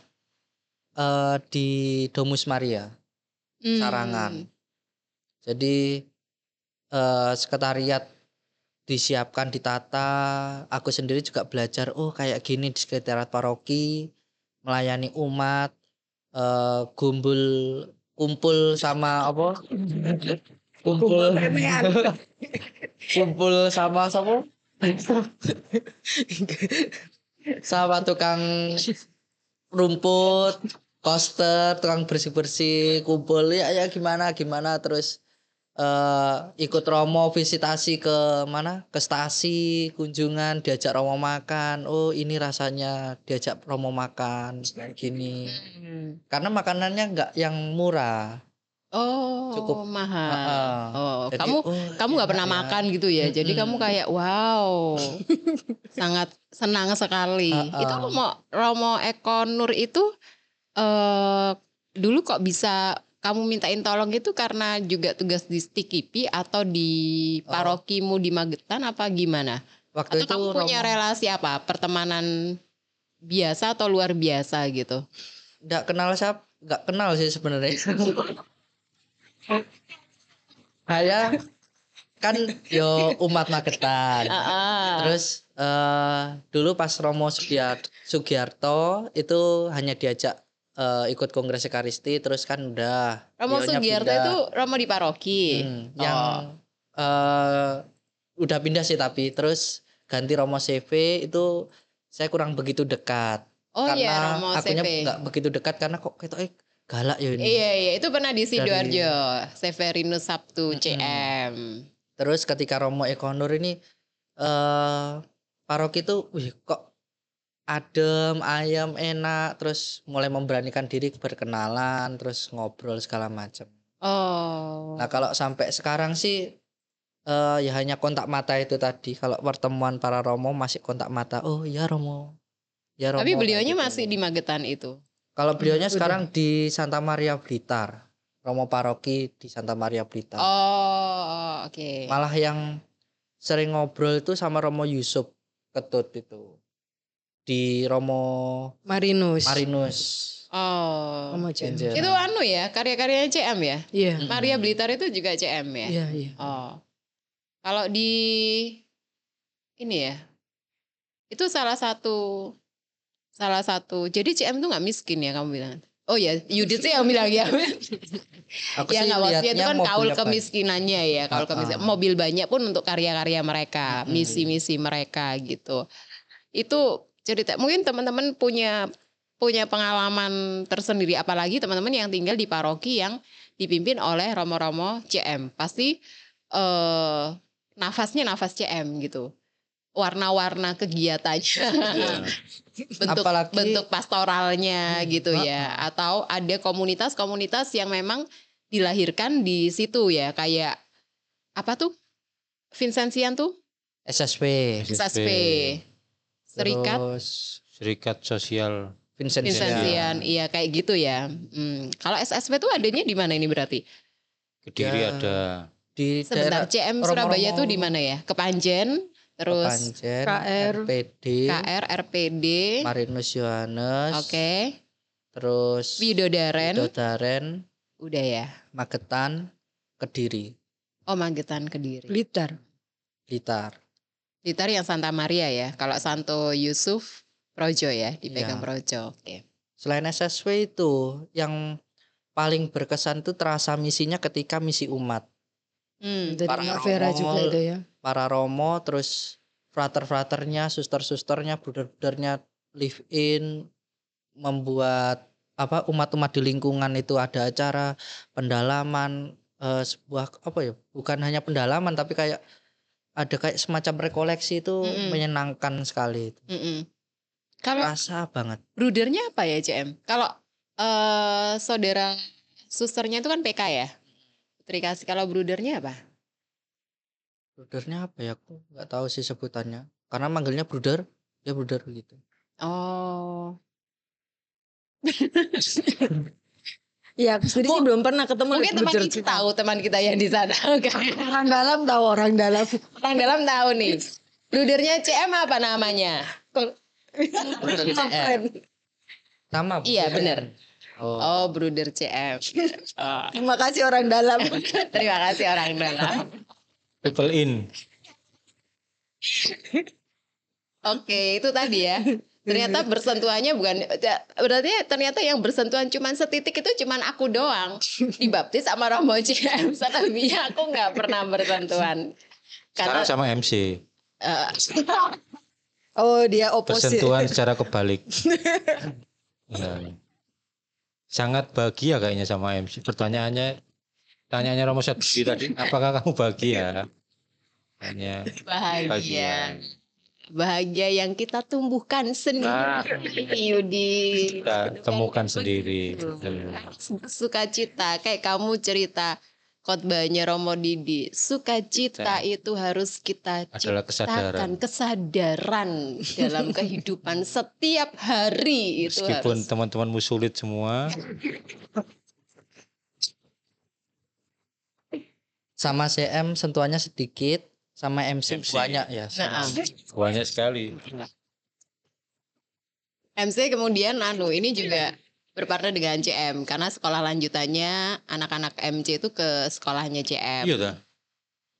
eh, di Domus Maria Hmm. Sarangan. Jadi eh, sekretariat disiapkan ditata. Aku sendiri juga belajar. Oh kayak gini di sekretariat paroki melayani umat, eh, gumbul kumpul sama apa? Kumpul kumpul sama sama sama tukang rumput, koster, tukang bersih-bersih, kumpul ya ya gimana gimana terus eh ikut Romo visitasi ke mana? Ke stasi, kunjungan, diajak Romo makan. Oh, ini rasanya diajak Romo makan kayak gini. Hmm. Karena makanannya nggak yang murah. Oh, Cukup. mahal. Heeh. Oh, Jadi, kamu oh, kamu nggak pernah ya. makan gitu ya. Jadi Mm-mm. kamu kayak wow. sangat senang sekali. Heeh. Itu Romo Romo Eko Nur itu eh dulu kok bisa kamu mintain tolong itu karena juga tugas di Stikipi atau di Oh. parokimu di Magetan apa gimana? Waktu Atau itu kamu punya Romo relasi apa? Pertemanan biasa atau luar biasa gitu? nggak kenal siapa, nggak kenal sih sebenarnya. Saya kan yo umat Magetan. Heeh. Terus eh dulu pas Romo Sugiar- Sugiarto itu hanya diajak eh, ikut Kongres Ekaristi terus kan udah Romo Sugiarto itu Romo di paroki. Hmm, yang Oh. eh, udah pindah sih tapi terus ganti Romo CV itu saya kurang begitu dekat Oh karena iya Romo akunya nggak begitu dekat karena kok kayak eh, galak ya ini. Iya iya itu pernah di Dari- Sidoarjo, Severinus Sabtu Mm-mm. CM. Terus ketika Romo Ekonur ini eh paroki itu wih kok adem, ayam, enak, terus mulai memberanikan diri berkenalan, terus ngobrol segala macam. Oh. Nah, kalau sampai sekarang sih eh ya hanya kontak mata itu tadi. Kalau pertemuan para Romo masih kontak mata. Oh, iya Romo. Ya Romo. Tapi beliaunya gitu. masih di Magetan itu. Kalau beliaunya Udah. sekarang di Santa Maria Blitar. Romo paroki di Santa Maria Blitar. Oh, oke. Malah yang sering ngobrol itu sama Romo Yusuf Ketut itu. Di Romo Marinus. Marinus. Oh. Romo. Itu anu ya, karya-karyanya CM ya? Iya. Mm-mm. Maria Blitar itu juga CM ya? Iya, iya. Oh. Kalau di ini ya. Itu salah satu salah satu. Jadi CM tuh nggak miskin ya kamu bilang. Oh ya, Yudit sih yang bilang ya. Aku ya nggak maksudnya itu kan kaul kemiskinannya ya, kaul Ah, kemiskinan. ah. Mobil banyak pun untuk karya-karya mereka, misi-misi mereka gitu. Itu cerita. Mungkin teman-teman punya punya pengalaman tersendiri, apalagi teman-teman yang tinggal di paroki yang dipimpin oleh romo-romo CM. Pasti eh nafasnya nafas CM gitu. Warna-warna kegiatannya, bentuk Apalagi- bentuk pastoralnya gitu ah, ya, atau ada komunitas-komunitas yang memang dilahirkan di situ ya, kayak apa tuh? Vincentian tuh, SSP. SSP, Serikat Terus Serikat Sosial Vincentian. Vincentian, iya kayak gitu ya. Hmm. Kalau SSP tuh adanya di mana ini berarti? Kediri Ya, ada Di Sebentar, daerah CM Romo-Romo- Surabaya tuh di mana ya? Kepanjen, terus Kepanjen, KR, RPD, KR, RPD, Marinus Yohanes, oke, terus Widodaren, Widodaren, udah ya. Magetan, Kediri, Oh Magetan Kediri. Blitar. Blitar. Blitar yang Santa Maria ya. Kalau Santo Yusuf Projo ya, dipegang Iya. Projo. Oke. Selain SSW itu yang paling berkesan tuh terasa misinya ketika misi umat. Hmm. Dari Para Mbak Vera Romo- juga itu ya. Para Romo terus frater-fraternya, suster-susternya, bruder-brudernya live in membuat apa umat-umat di lingkungan itu ada acara pendalaman eh, sebuah apa ya bukan hanya pendalaman tapi kayak ada kayak semacam rekoleksi itu Mm-mm. menyenangkan sekali itu Mm-mm. Kalau rasa banget brudernya apa ya CM? Kalau eh saudara susternya itu kan PK ya. Putri Kasih. Kalau brudernya apa? brudernya apa ya aku nggak tahu sih sebutannya karena manggilnya bruder ya bruder gitu Oh. Iya, aku sendiri sih belum pernah ketemu Mungkin teman Bruder kita tahu teman kita yang di sana. Orang dalam tahu orang dalam. Orang dalam tahu nih. Brudernya CM apa namanya? sama Iya, bener. oh, Oh, bruder CM. Oh. Terima kasih orang dalam. Terima kasih orang dalam. People in Oke, itu tadi ya. Ternyata bersentuhannya bukan berarti ternyata yang bersentuhan cuman setitik itu cuman aku doang. Dibaptis sama Romo CM. Selebihnya aku nggak pernah bersentuhan. sekarang Karena sama MC eh, Oh, dia opposite. bersentuhan secara kebalik Ya. sangat bahagia kayaknya sama MC pertanyaannya tanyanya Romo Sadbudi tadi, apakah kamu bahagia? Tanya Bahagia. bahagia. Bahagia yang kita tumbuhkan Nah. sendiri, Yudi. Kita temukan sendiri. Sukacita, kayak kamu cerita khotbahnya Romo Didi. Sukacita itu harus kita Adalah kesadaran. ciptakan kesadaran dalam kehidupan setiap hari itu Meskipun harus. teman-temanmu sulit semua, Sama CM sentuhannya sedikit, sama MC, MC. banyak ya. Nah, banyak sekali. MC kemudian anu ini juga berpartner dengan CM karena sekolah lanjutannya anak-anak MC itu ke sekolahnya CM. Iya dah.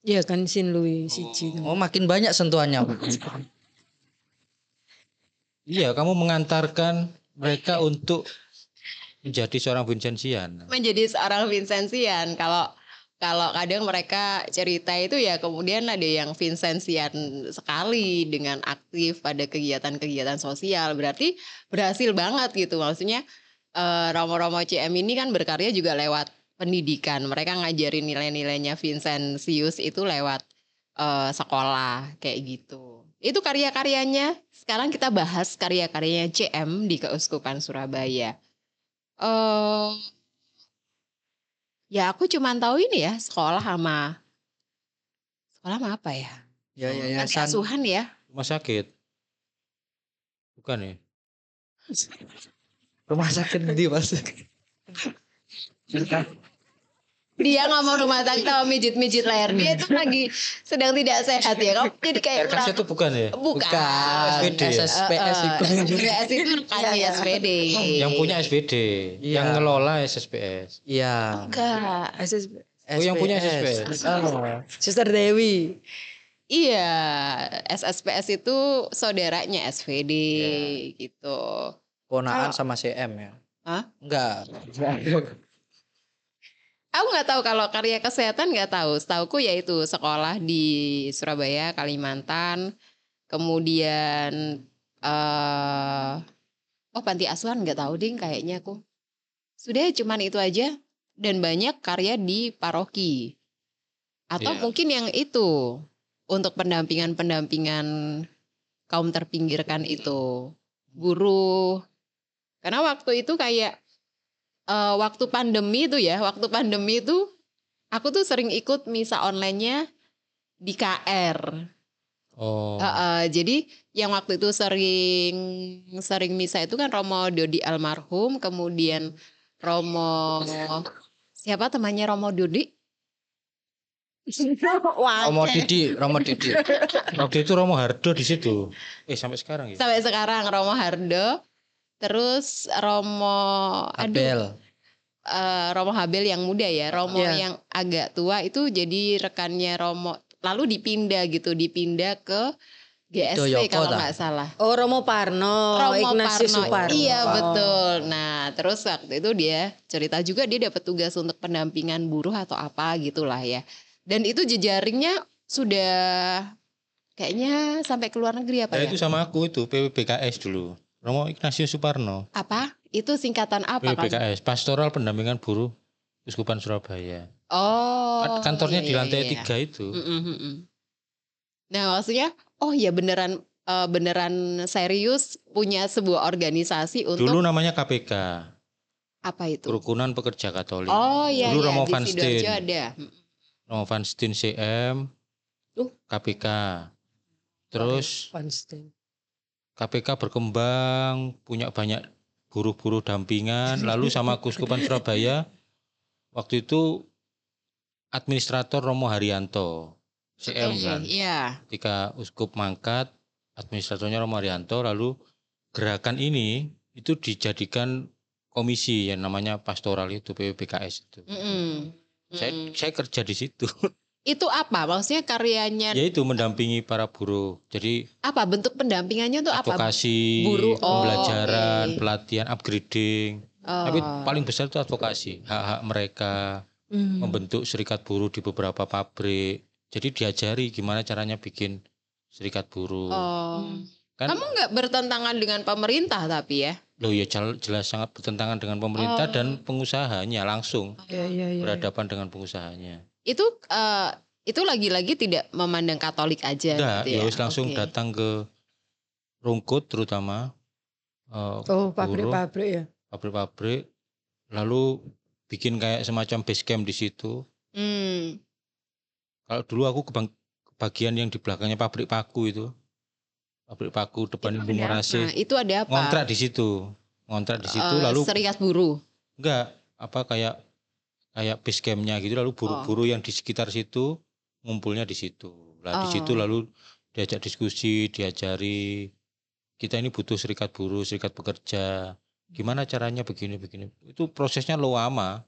Iya kan Sin Louis siji. Oh makin banyak sentuhannya. Iya, kamu mengantarkan mereka untuk menjadi seorang Vincentian. menjadi seorang Vincentian. Kalau kalau kadang mereka cerita itu ya kemudian ada yang Vincentian sekali dengan aktif pada kegiatan-kegiatan sosial. Berarti berhasil banget gitu. Maksudnya eh, Romo-Romo CM ini kan berkarya juga lewat pendidikan. Mereka ngajarin nilai-nilainya Vincentius itu lewat eh, sekolah kayak gitu. Itu karya-karyanya. Sekarang kita bahas karya-karyanya CM di Keuskupan Surabaya. Eh Ya aku cuman tahu ini ya sekolah sama sekolah sama apa ya? Ya Panti yayasan. asuhan ya. Rumah sakit. Bukan ya? Rumah sakit di mas. Dia ngomong rumah tangga sama mijit-mijit leher. Dia itu lagi sedang tidak sehat ya. Kamu jadi kayak RKC itu bukan ya? bukan. SPD ya? SSPS itu. SPS itu rekannya SPD. Yang punya SPD, Iya. yang ngelola SSPS. Iya. Enggak. SSB. Oh, yang punya SSPS. Oh. Suster Dewi. Iya, SSPS itu saudaranya SPD gitu. Ponaan sama CM ya. Hah? Enggak. Aku nggak tahu kalau karya kesehatan nggak tahu. Setauku yaitu sekolah di Surabaya, Kalimantan, kemudian eh oh panti asuhan nggak tahu ding kayaknya aku. Sudah cuman itu aja dan banyak karya di paroki. Atau Iya. mungkin yang itu untuk pendampingan-pendampingan kaum terpinggirkan itu. Guru. Karena waktu itu kayak eh, waktu pandemi itu ya, waktu pandemi itu aku tuh sering ikut misa online-nya di KR. Oh. Heeh, jadi yang waktu itu sering sering misa itu kan Romo Dodi almarhum, kemudian Romo siapa temannya Romo Dodi? Wah, Romo Didi, Romo Didi. Waktu itu Romo Hardo di situ. Eh sampai sekarang ya? sampai sekarang Romo Hardo, terus Romo aduh, Abel. eh, Romo Habel yang muda ya, Romo Iya. yang agak tua itu jadi rekannya Romo. Lalu dipindah gitu, dipindah ke GSP Yoko kalau nggak salah. Oh Romo Parno, Romo Ignatius Parno. Suparno. Iya Oh. betul. Nah terus waktu itu dia cerita juga dia dapat tugas untuk pendampingan buruh atau apa gitulah ya. Dan itu jejaringnya sudah kayaknya sampai ke luar negeri apa Ya, ya? itu sama aku itu PWBKS dulu. Romo Ignatius Suparno. Apa? Itu singkatan apa kan? PWBKS, Pastoral Pendampingan Buruh Uskupan Surabaya. Oh. Kan Kantornya iya, di iya, lantai iya. tiga itu. Mm-mm, mm-mm. Nah maksudnya, oh ya beneran eh, beneran serius punya sebuah organisasi untuk Dulu namanya KPK, apa itu? Kerukunan Pekerja Katolik. Oh iya, Dulu iya, Romo Van Steen. ada. Romo Van Steen CM, Uh. KPK. Terus Panstein. KPK berkembang, punya banyak buruh-buruh dampingan, lalu sama Kuskupan Surabaya waktu itu administrator Romo Haryanto CM kan. Iya. Ketika uskup mangkat, administratornya Romo Haryanto, lalu gerakan ini itu dijadikan komisi yang namanya pastoral itu PWBKS itu. Saya Mm-mm. saya kerja di situ. Itu apa? Maksudnya karyanya Yaitu mendampingi para buruh. Jadi apa? Bentuk pendampingannya tuh apa? advokasi, Buruh, oh, pembelajaran, oke. pelatihan, upgrading. Oh. Tapi paling besar itu advokasi, hak-hak mereka, Hmm. membentuk serikat buruh di beberapa pabrik. Jadi diajari gimana caranya bikin serikat buruh. Oh. Kan Kamu nggak bertentangan dengan pemerintah tapi ya? loh ya jel- jelas sangat bertentangan dengan pemerintah Oh. dan pengusahanya langsung Iya iya iya. berhadapan dengan pengusahanya. Itu eh, itu lagi-lagi tidak memandang Katolik aja Enggak, gitu ya wis langsung Oke. datang ke Rungkut terutama eh, Oh pabrik-pabrik ya. pabrik-pabrik lalu bikin kayak semacam base camp di situ. Hmm. Kalau dulu aku ke bagian yang di belakangnya pabrik paku itu. Pabrik paku depan Itu Ibu Morase. Nah, itu ada apa? Ngontrak di situ. Ngontrak di situ Eh, lalu serikat buruh. enggak apa kayak kayak base campnya gitu lalu buruh-buruh yang di sekitar situ ngumpulnya di situ. Lah di situ Oh. lalu diajak diskusi, diajari kita ini butuh serikat buruh, serikat pekerja. Gimana caranya begini begini. Itu prosesnya lama.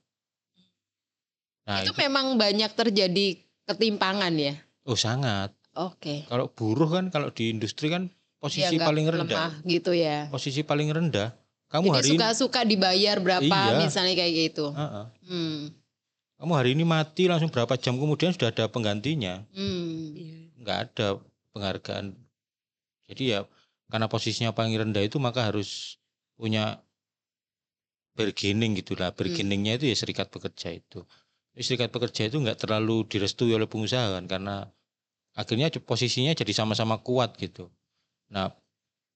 Nah, itu itu, memang banyak terjadi ketimpangan ya. oh sangat. Oke. Kalau buruh kan kalau di industri kan posisi Dianggap paling rendah. lemah gitu ya. Posisi paling rendah. Kamu Jadi hari suka-suka dibayar berapa Iya. misalnya kayak gitu. Heeh. Hmm. Kamu hari ini mati langsung berapa jam kemudian sudah ada penggantinya. Hmm. Iya. nggak ada penghargaan. Jadi ya karena posisinya paling rendah itu maka harus punya bargaining gitu lah. Bargainingnya itu ya serikat pekerja itu. Serikat pekerja itu nggak terlalu direstui oleh pengusaha kan karena akhirnya posisinya jadi sama-sama kuat gitu. Nah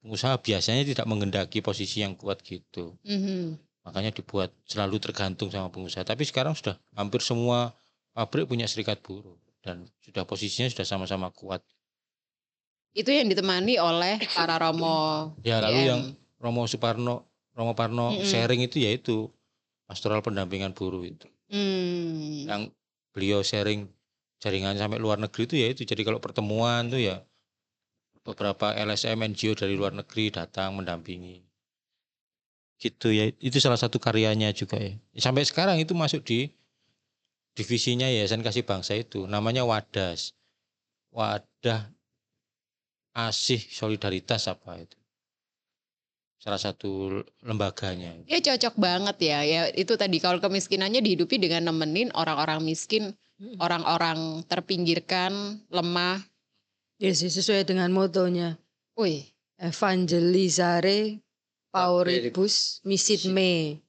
pengusaha biasanya tidak mengendaki posisi yang kuat gitu. Mhm. Makanya dibuat selalu tergantung sama pengusaha. Tapi sekarang sudah hampir semua pabrik punya serikat buruh dan sudah posisinya sudah sama-sama kuat. Itu yang ditemani oleh para romo. Ya lalu GM. yang Romo Suparno, Romo Parno Mm-mm. sharing itu yaitu pastoral pendampingan buruh itu. Hmm. Yang beliau sharing jaringan sampai luar negeri itu yaitu jadi kalau pertemuan tuh ya beberapa LSM NGO dari luar negeri datang mendampingi. Gitu ya. Itu salah satu karyanya juga ya. Sampai sekarang itu masuk di divisinya Yayasan Kasih Bangsa itu namanya Wadas. Wadah Asih Solidaritas apa itu. Salah satu lembaganya. Ya cocok banget ya. Ya itu tadi kalau kemiskinannya dihidupi dengan nemenin orang-orang miskin, Hmm. orang-orang terpinggirkan, lemah. Ya sih sesuai dengan motonya. Wih, Evangelizare Pauribus Misit Me.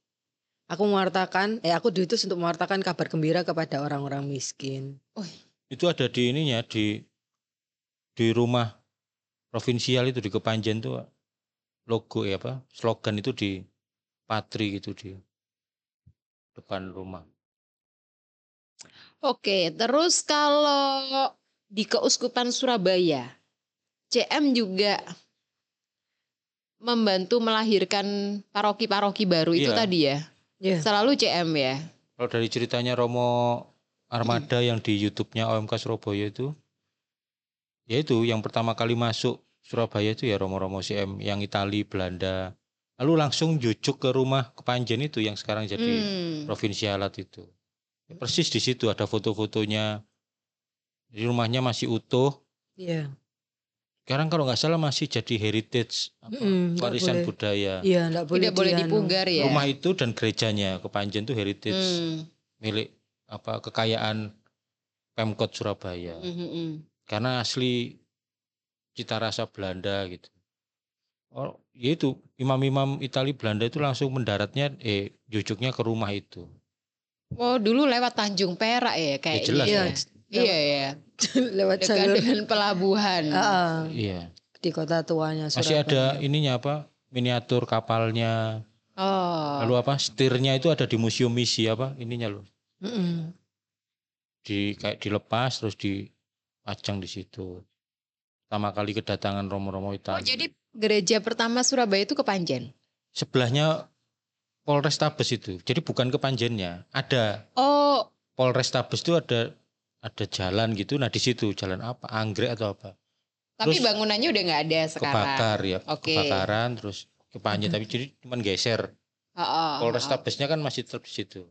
Aku mewartakan, eh aku diutus untuk mewartakan kabar gembira kepada orang-orang miskin. Itu ada di ininya di di rumah provinsial itu di Kepanjen tuh logo ya apa slogan itu di patri gitu di depan rumah. Oke, terus kalau di Keuskupan Surabaya, CM juga membantu melahirkan paroki-paroki baru itu Iya. tadi ya. Ya. Selalu CM ya. Kalau dari ceritanya Romo Armada yang di YouTube-nya OMK Surabaya itu, ya itu yang pertama kali masuk Surabaya itu ya Romo-Romo CM yang Itali, Belanda, lalu langsung jujuk ke rumah Kepanjen itu yang sekarang jadi Hmm. provinsialat itu. Ya, Persis di situ ada foto-fotonya. Di rumahnya masih utuh. Iya. Sekarang kalau nggak salah masih jadi heritage apa, nggak warisan boleh. budaya. Iya, enggak boleh Tidak boleh dianu. dipugar ya. Rumah itu dan gerejanya Kepanjen itu heritage Hmm. milik apa kekayaan Pemkot Surabaya. Hmm, hmm. Karena asli cita rasa Belanda gitu. Oh, ya itu imam-imam Itali Belanda itu langsung mendaratnya eh jujuknya ke rumah itu. Oh dulu lewat Tanjung Perak ya kayaknya. jelas ya. Ya. Iya ya. lewat Dekat jalur dengan pelabuhan. Ah, Iya. di kota tuanya Masih ada Surabaya. ininya apa? Miniatur kapalnya. Oh. Lalu apa? Setirnya itu ada di museum misi apa? Ininya loh. Mm-mm. Di kayak dilepas terus dipajang di situ. Pertama kali kedatangan Romo-Romo Oh, Itali. jadi gereja pertama Surabaya itu Kepanjen. sebelahnya Polrestabes itu. Jadi bukan kepanjennya. Ada Oh, Polrestabes itu ada ada jalan gitu. Nah di situ jalan apa? Anggrek atau apa? tapi Terus bangunannya udah nggak ada sekarang. Kebakar ya. Oke. Kebakaran terus kepanjen. Tapi jadi cuman geser. Oh, oh, oh. Polrestabesnya kan masih tetap di situ.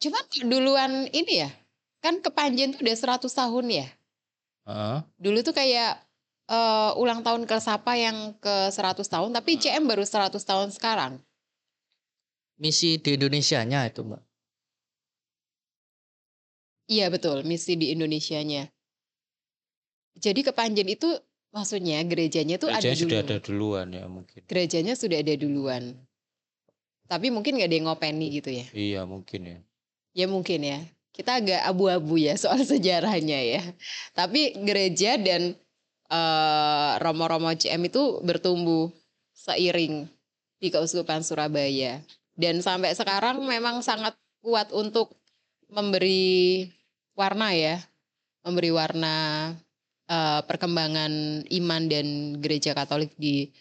Cuman duluan ini ya, kan Kepanjen tuh udah 100 tahun ya. Heeh. Dulu tuh kayak eh, ulang tahun ke Sapa yang ke 100 tahun, tapi CM baru 100 tahun sekarang. Misi di Indonesianya itu, Mbak. Iya betul, misi di Indonesianya. Jadi Kepanjen itu Maksudnya gerejanya tuh ada Gerejanya dulu. sudah ada duluan ya mungkin. Gerejanya sudah ada duluan. Tapi mungkin nggak ada yang ngopeni gitu ya. Iya mungkin ya. Ya mungkin ya. Kita agak abu-abu ya soal sejarahnya ya. Tapi gereja dan eh, romo-romo CM itu bertumbuh seiring di Keuskupan Surabaya. Dan sampai sekarang memang sangat kuat untuk memberi warna ya. Memberi warna eh, perkembangan iman dan gereja Katolik di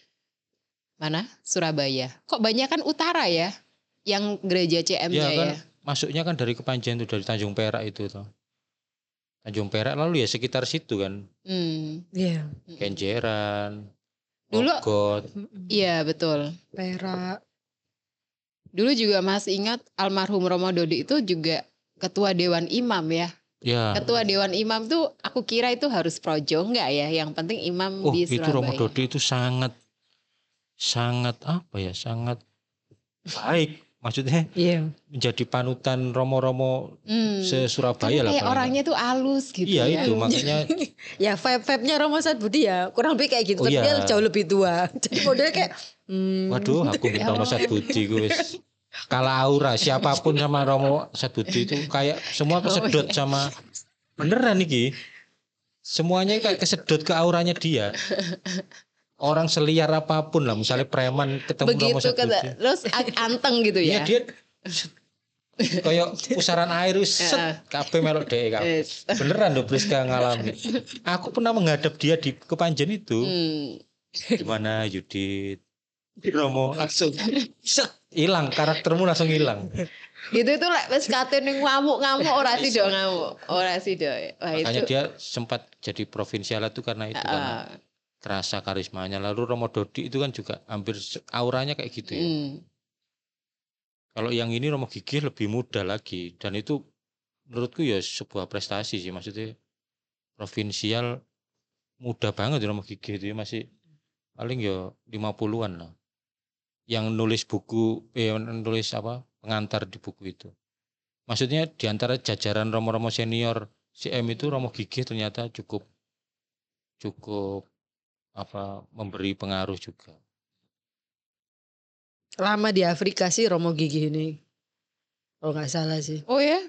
mana? Surabaya. Kok banyak kan utara ya? Yang gereja CM-nya Ya ya. kan masuknya kan dari Kepanjen tuh dari Tanjung Perak itu tuh. Tanjung Perak lalu ya sekitar situ kan. Hmm. Iya. Kenjeran, Dulu- Mogot. Iya betul. Perak. Dulu juga masih ingat almarhum Romo Dodi itu juga ketua Dewan Imam ya. Ya. Ketua Dewan Imam tuh aku kira itu harus projo enggak ya? Yang penting imam Oh di itu Surabaya. Romo Dodi itu sangat sangat apa ya sangat baik maksudnya Iya. menjadi panutan romo-romo Hmm. se Surabaya lah kayak orangnya tuh halus gitu iya ya. itu makanya Ya vibe-vibe-nya Romo Sat Budi ya kurang lebih kayak gitu. Oh, tapi iya. dia jauh lebih tua. Jadi modelnya kayak hmm, waduh aku minta Romo Sadbudi gue kalah aura siapa pun sama Romo Sadbudi itu kayak semua kesedot sama beneran nih semuanya kayak kesedot ke auranya dia orang seliar apa pun lah misalnya preman ketemu Romo Begitu Sadbudi kata terus anteng gitu Iya ya. dia kayak pusaran air set kabeh melok dhek kabeh. Yes. Beneran lho Priska ngalami. Aku pernah menghadap dia di kepanjen itu. Hmm. Gimana Yudit? Romo langsung set hilang karaktermu langsung hilang. Itu tuh lek wis kate ning ngamuk-ngamuk ora sido ngamuk. Ora sido. Wah Makanya itu. dia sempat jadi provinsial itu karena itu kan Ah, kerasa karismanya. Lalu Romo Dodi itu kan juga hampir auranya kayak gitu ya. hmm. Kalau yang ini Romo Gigih lebih muda lagi dan itu menurutku ya sebuah prestasi sih maksudnya provinsial muda banget Romo Gigih itu ya, masih paling ya 50-an lah. Yang nulis buku eh nulis apa pengantar di buku itu. Maksudnya di antara jajaran Romo-Romo senior CM itu Romo Gigih ternyata cukup cukup apa memberi pengaruh juga. lama di Afrika sih Romo Gigi ini. Kalau nggak salah sih. Oh ya?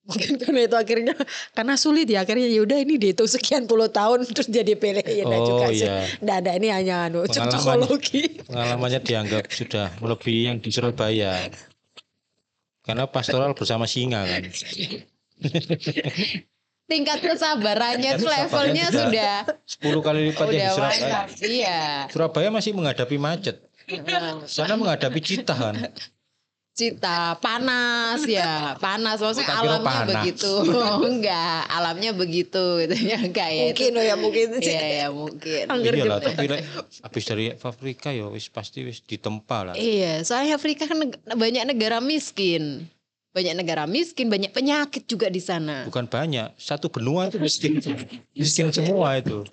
Mungkin karena itu akhirnya karena sulit ya akhirnya yaudah ini dihitung sekian puluh tahun terus jadi ya enggak juga oh sih. iya. Nggak ada ini hanya anu Pengalaman. cocokologi. pengalamannya dianggap sudah melebihi yang di Surabaya karena pastoral bersama singa kan Tingkat kesabarannya tuh Tingkat levelnya sudah 10 kali lipat yang di Surabaya. Iya. Surabaya masih menghadapi macet sana menghadapi cita kan Cita panas ya, panas maksudnya alamnya panas. begitu. Enggak, alamnya begitu gitu ya kayak Mungkin oh ya mungkin sih. Iya ya mungkin. Angger iya lah gitu. tapi lek habis dari Afrika ya wis pasti wis ditempa lah Iya, soalnya Afrika kan neg- banyak negara miskin. Banyak negara miskin, banyak penyakit juga di sana. bukan banyak satu benua itu miskin miskin semua itu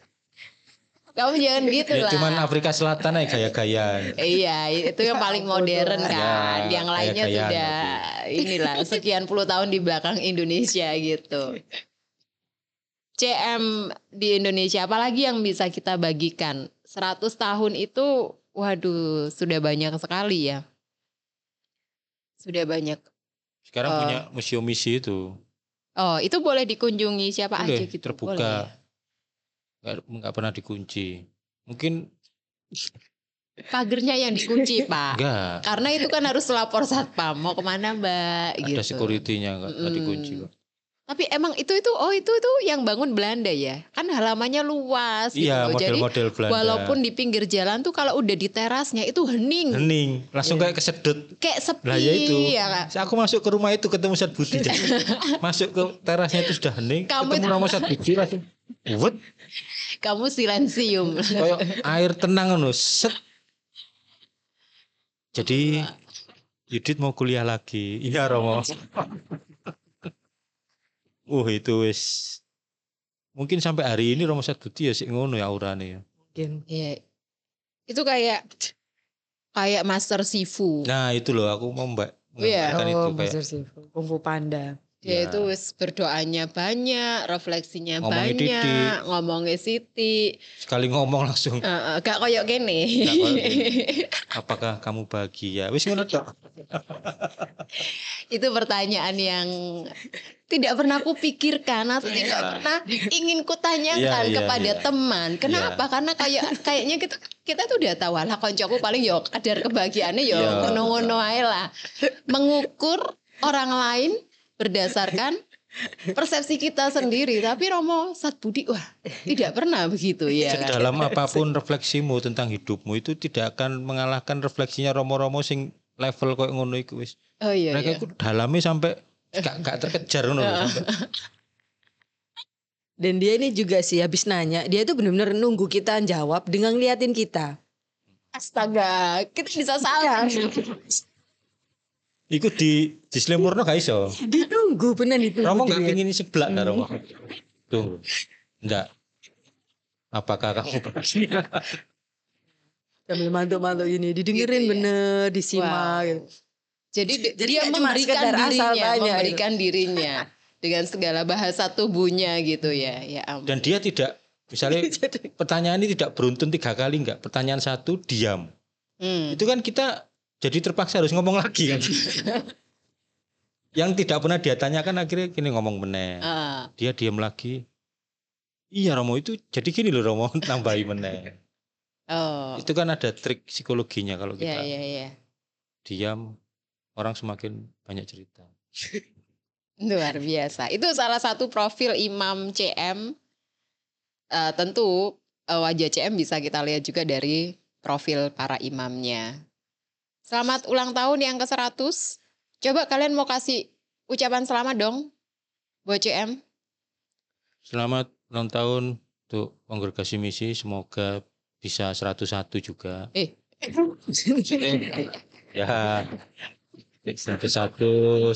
Kamu jangan gitu ya lah. cuman Afrika Selatan aja gaya-gaya Iya, itu yang paling modern kan. Ya, yang lainnya gaya-gayaan sudah inilah sekian puluh tahun di belakang Indonesia gitu. CM di Indonesia apalagi yang bisa kita bagikan? 100 tahun itu waduh, sudah banyak sekali ya. Sudah banyak. sekarang Oh. punya museum misi itu Oh, itu boleh dikunjungi siapa Boleh, aja gitu. terbuka. Boleh ya? Nggak pernah dikunci mungkin Pagernya yang dikunci, Pak. enggak Karena itu kan harus lapor satpam mau ke mana Mbak ada gitu. security-nya nggak Mm-mm. dikunci kok. Tapi emang itu itu oh itu itu yang bangun Belanda ya. Kan halamannya luas gitu Iya, loh. Jadi model-model Belanda. walaupun di pinggir jalan tuh kalau udah di terasnya itu hening, hening, langsung kayak kesedot. kayak sepi Lah ya itu. ya Kak. Aku masuk ke rumah itu ketemu Ustadz Budi. Masuk ke terasnya itu sudah hening, Kamu ketemu itu- sama Ustadz Budi langsung wet, Kamu silensium. kayak air tenang ngono, set. Jadi Yudit mau kuliah lagi. Iya Romo. Uh itu wis mungkin sampai hari ini Romo Ustadz Budi ya sih ngono ya aurane ya. Mungkin. Iya. Itu kayak kayak Master Sifu. Nah itu loh aku mau mbak Iya. mengatakan itu Oh, kayak Master Chief. Kung Fu Panda. Dia Ya. itu wis berdoanya banyak, refleksinya Ngomongnya banyak, Didi. ngomongnya Siti. Sekali ngomong langsung Eh, eh, gak koyok gini. Apakah kamu bahagia? Wis ngono tok. itu pertanyaan yang tidak pernah kupikirkan atau tidak pernah ingin kutanyakan Iya, iya, kepada iya. teman. Kenapa? Karena kayak kayaknya kita kita tuh udah tahu lah koncoku paling yo kadar kebahagiaannya yo Iya. ngono-ngono ae lah. Mengukur orang lain berdasarkan persepsi kita sendiri. Tapi Romo Satbudi wah tidak pernah begitu ya. kan? Dalam apa pun refleksimu tentang hidupmu itu tidak akan mengalahkan refleksinya romo-romo sing level koyo ngono iku wis. Oh iya. Mereka iya. dalamnya sampai gak, gak terkejar ngono. Dan dia ini juga sih habis nanya, dia tuh benar-benar nunggu kita jawab dengan ngeliatin kita. Astaga, kita bisa salah. Iku di di Slemurno gak iso. Dia nunggu bener itu. Romo gak pingin sebelah dah Romo. Tuh. Enggak. Apakah kamu Sambil mantuk-mantuk ini didengerin Gitu ya. bener, disimak Wow. gitu. Jadi, di- Jadi dia memberikan dirinya, gitu. memberikan dirinya dengan segala bahasa tubuhnya gitu ya. Ya ampun. dan dia tidak misalnya pertanyaan ini tidak beruntun tiga kali enggak pertanyaan satu diam Hmm. itu kan kita jadi terpaksa harus ngomong lagi kan yang tidak pernah dia tanyakan akhirnya gini ngomong meneh Ah, dia diam lagi iya Romo itu jadi gini loh Romo nambahi meneh oh, itu kan ada trik psikologinya kalau ya kita ya ya. diam orang semakin banyak cerita Luar biasa. Itu salah satu profil Imam CM. Eh, tentu eh, wajah CM bisa kita lihat juga dari profil para imamnya. Selamat ulang tahun yang ke-100. Coba kalian mau kasih ucapan selamat dong buat CM. selamat ulang tahun untuk kongregasi misi semoga bisa 101 juga Eh. ya 101 102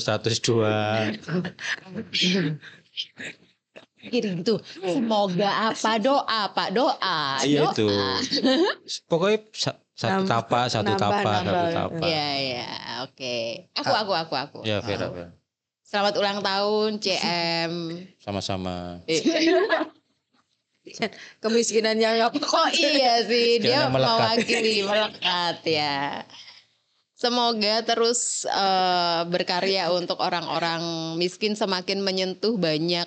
Kiri gitu. Semoga apa doa, Pak doa. iya doa. itu pokoknya satu Nambah- tapa satu nambah, tapa satu nambah. tapa Iya, iya. Oke. Aku, aku, aku, aku. ya Vera, Vera. Selamat ulang tahun CM. sama-sama Eh, Kemiskinan yang apa? Oh iya sih, dia melekat. mewakili melekat ya. Semoga terus eh, berkarya untuk orang-orang miskin semakin menyentuh banyak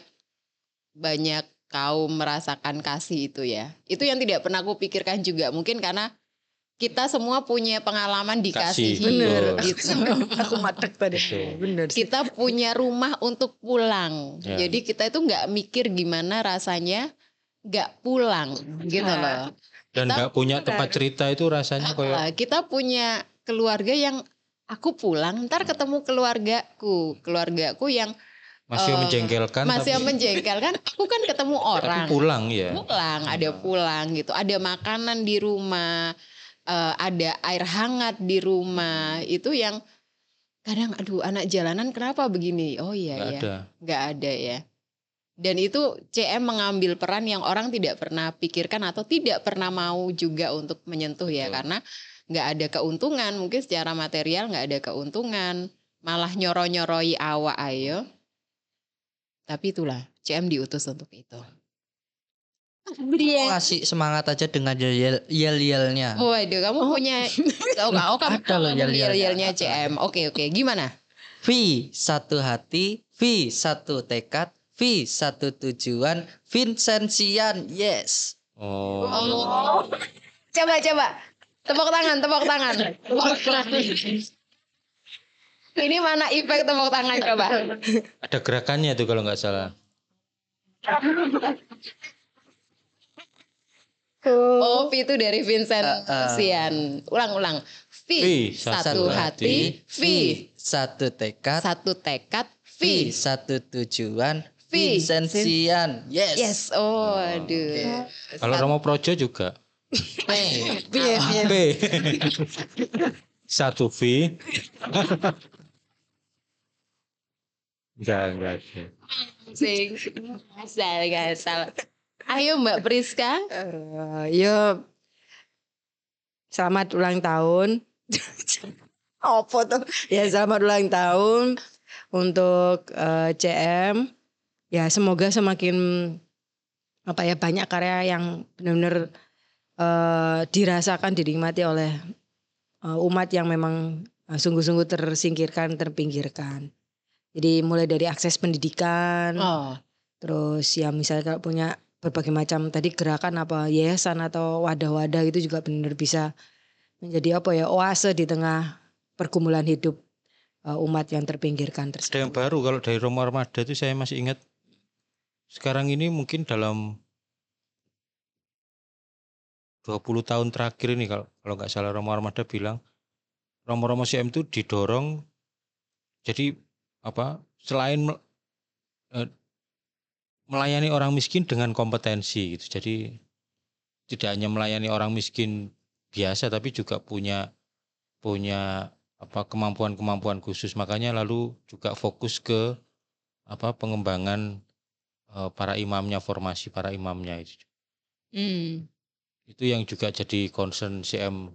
banyak kaum merasakan kasih itu ya. Itu yang tidak pernah aku pikirkan juga. Mungkin karena kita semua punya pengalaman dikasihi. Kasih, Bener. Gitu. Aku matek tadi. Bener sih. kita punya rumah untuk pulang. Ya. Jadi kita itu nggak mikir gimana rasanya nggak pulang gitu loh. dan nggak punya tempat cerita itu rasanya kayak kita punya keluarga yang aku pulang ntar ketemu keluargaku keluargaku yang masih Eh, menjengkelkan masih tapi, menjengkelkan aku kan ketemu tapi orang pulang ya pulang ada pulang gitu ada makanan di rumah eh, ada air hangat di rumah itu yang kadang aduh anak jalanan kenapa begini? Oh iya nggak ya ada. Nggak ada ya. Dan itu CM mengambil peran yang orang tidak pernah pikirkan atau tidak pernah mau juga untuk menyentuh ya. Betul. karena nggak ada keuntungan mungkin secara material nggak ada keuntungan. Malah nyoro nyoroi awak ayo. Tapi itulah CM diutus untuk itu Iya. Kasih semangat aja dengan yel yel yelnya. Waduh, kamu punya oh, oh, kamu Ada loh yel-yelnya. yel-yelnya CM. Oke, oke. Gimana? V satu hati, V satu tekad, V satu tujuan, Vincentian, yes. oh Coba, coba. Tepuk tangan, tepuk tangan. Tepuk tangan. Ini mana efek tepuk tangan coba? ada gerakannya tuh kalau nggak salah Oh, V itu dari Vincent Uh, uh. Sian. Ulang-ulang. V, V, satu, satu hati, V, satu tekad, satu tekad, V. V satu tujuan, V. Vincentian, yes. Yes, oh, aduh. kalau Romo Projo juga B satu V enggak enggak Sing. Asal, asal. Ayo Mbak Priska. Eh, yo selamat ulang tahun. Apa tuh? Ya selamat ulang tahun. untuk eh, CM ya semoga semakin apa ya banyak karya yang benar-benar eh, dirasakan dinikmati oleh eh, umat yang memang sungguh-sungguh tersingkirkan terpinggirkan jadi mulai dari akses pendidikan Oh, terus ya misalnya kalau punya berbagai macam tadi gerakan apa yayasan atau wadah-wadah itu juga benar bisa menjadi apa ya oase di tengah pergumulan hidup eh, umat yang terpinggirkan Ada tersebut. yang baru kalau dari Romo Armada itu saya masih ingat sekarang ini mungkin dalam 20 tahun terakhir ini kalau kalau nggak salah Romo Armada bilang Romo-Romo CM itu didorong jadi apa selain eh, melayani orang miskin dengan kompetensi gitu. Jadi tidak hanya melayani orang miskin biasa tapi juga punya punya apa kemampuan-kemampuan khusus. Makanya lalu juga fokus ke apa pengembangan eh, para imamnya formasi para imamnya itu. Hmm. itu yang juga jadi concern CM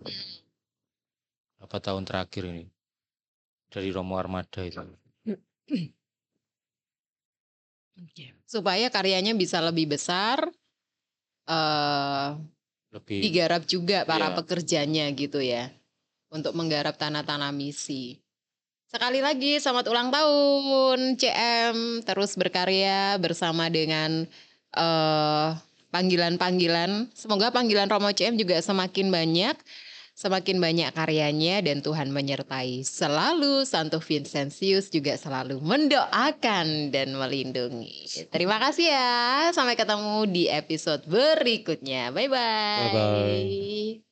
berapa tahun terakhir ini. Dari Romo Armada itu supaya karyanya bisa lebih besar, eh lebih digarap juga para Iya. pekerjanya gitu ya, untuk menggarap tanah-tanah misi. Sekali lagi selamat ulang tahun CM terus berkarya bersama dengan eh panggilan-panggilan. Semoga panggilan Romo CM juga semakin banyak, semakin banyak karyanya dan Tuhan menyertai selalu. Santo Vincentius juga selalu mendoakan dan melindungi. Terima kasih ya. Sampai ketemu di episode berikutnya. Bye bye. Bye-bye.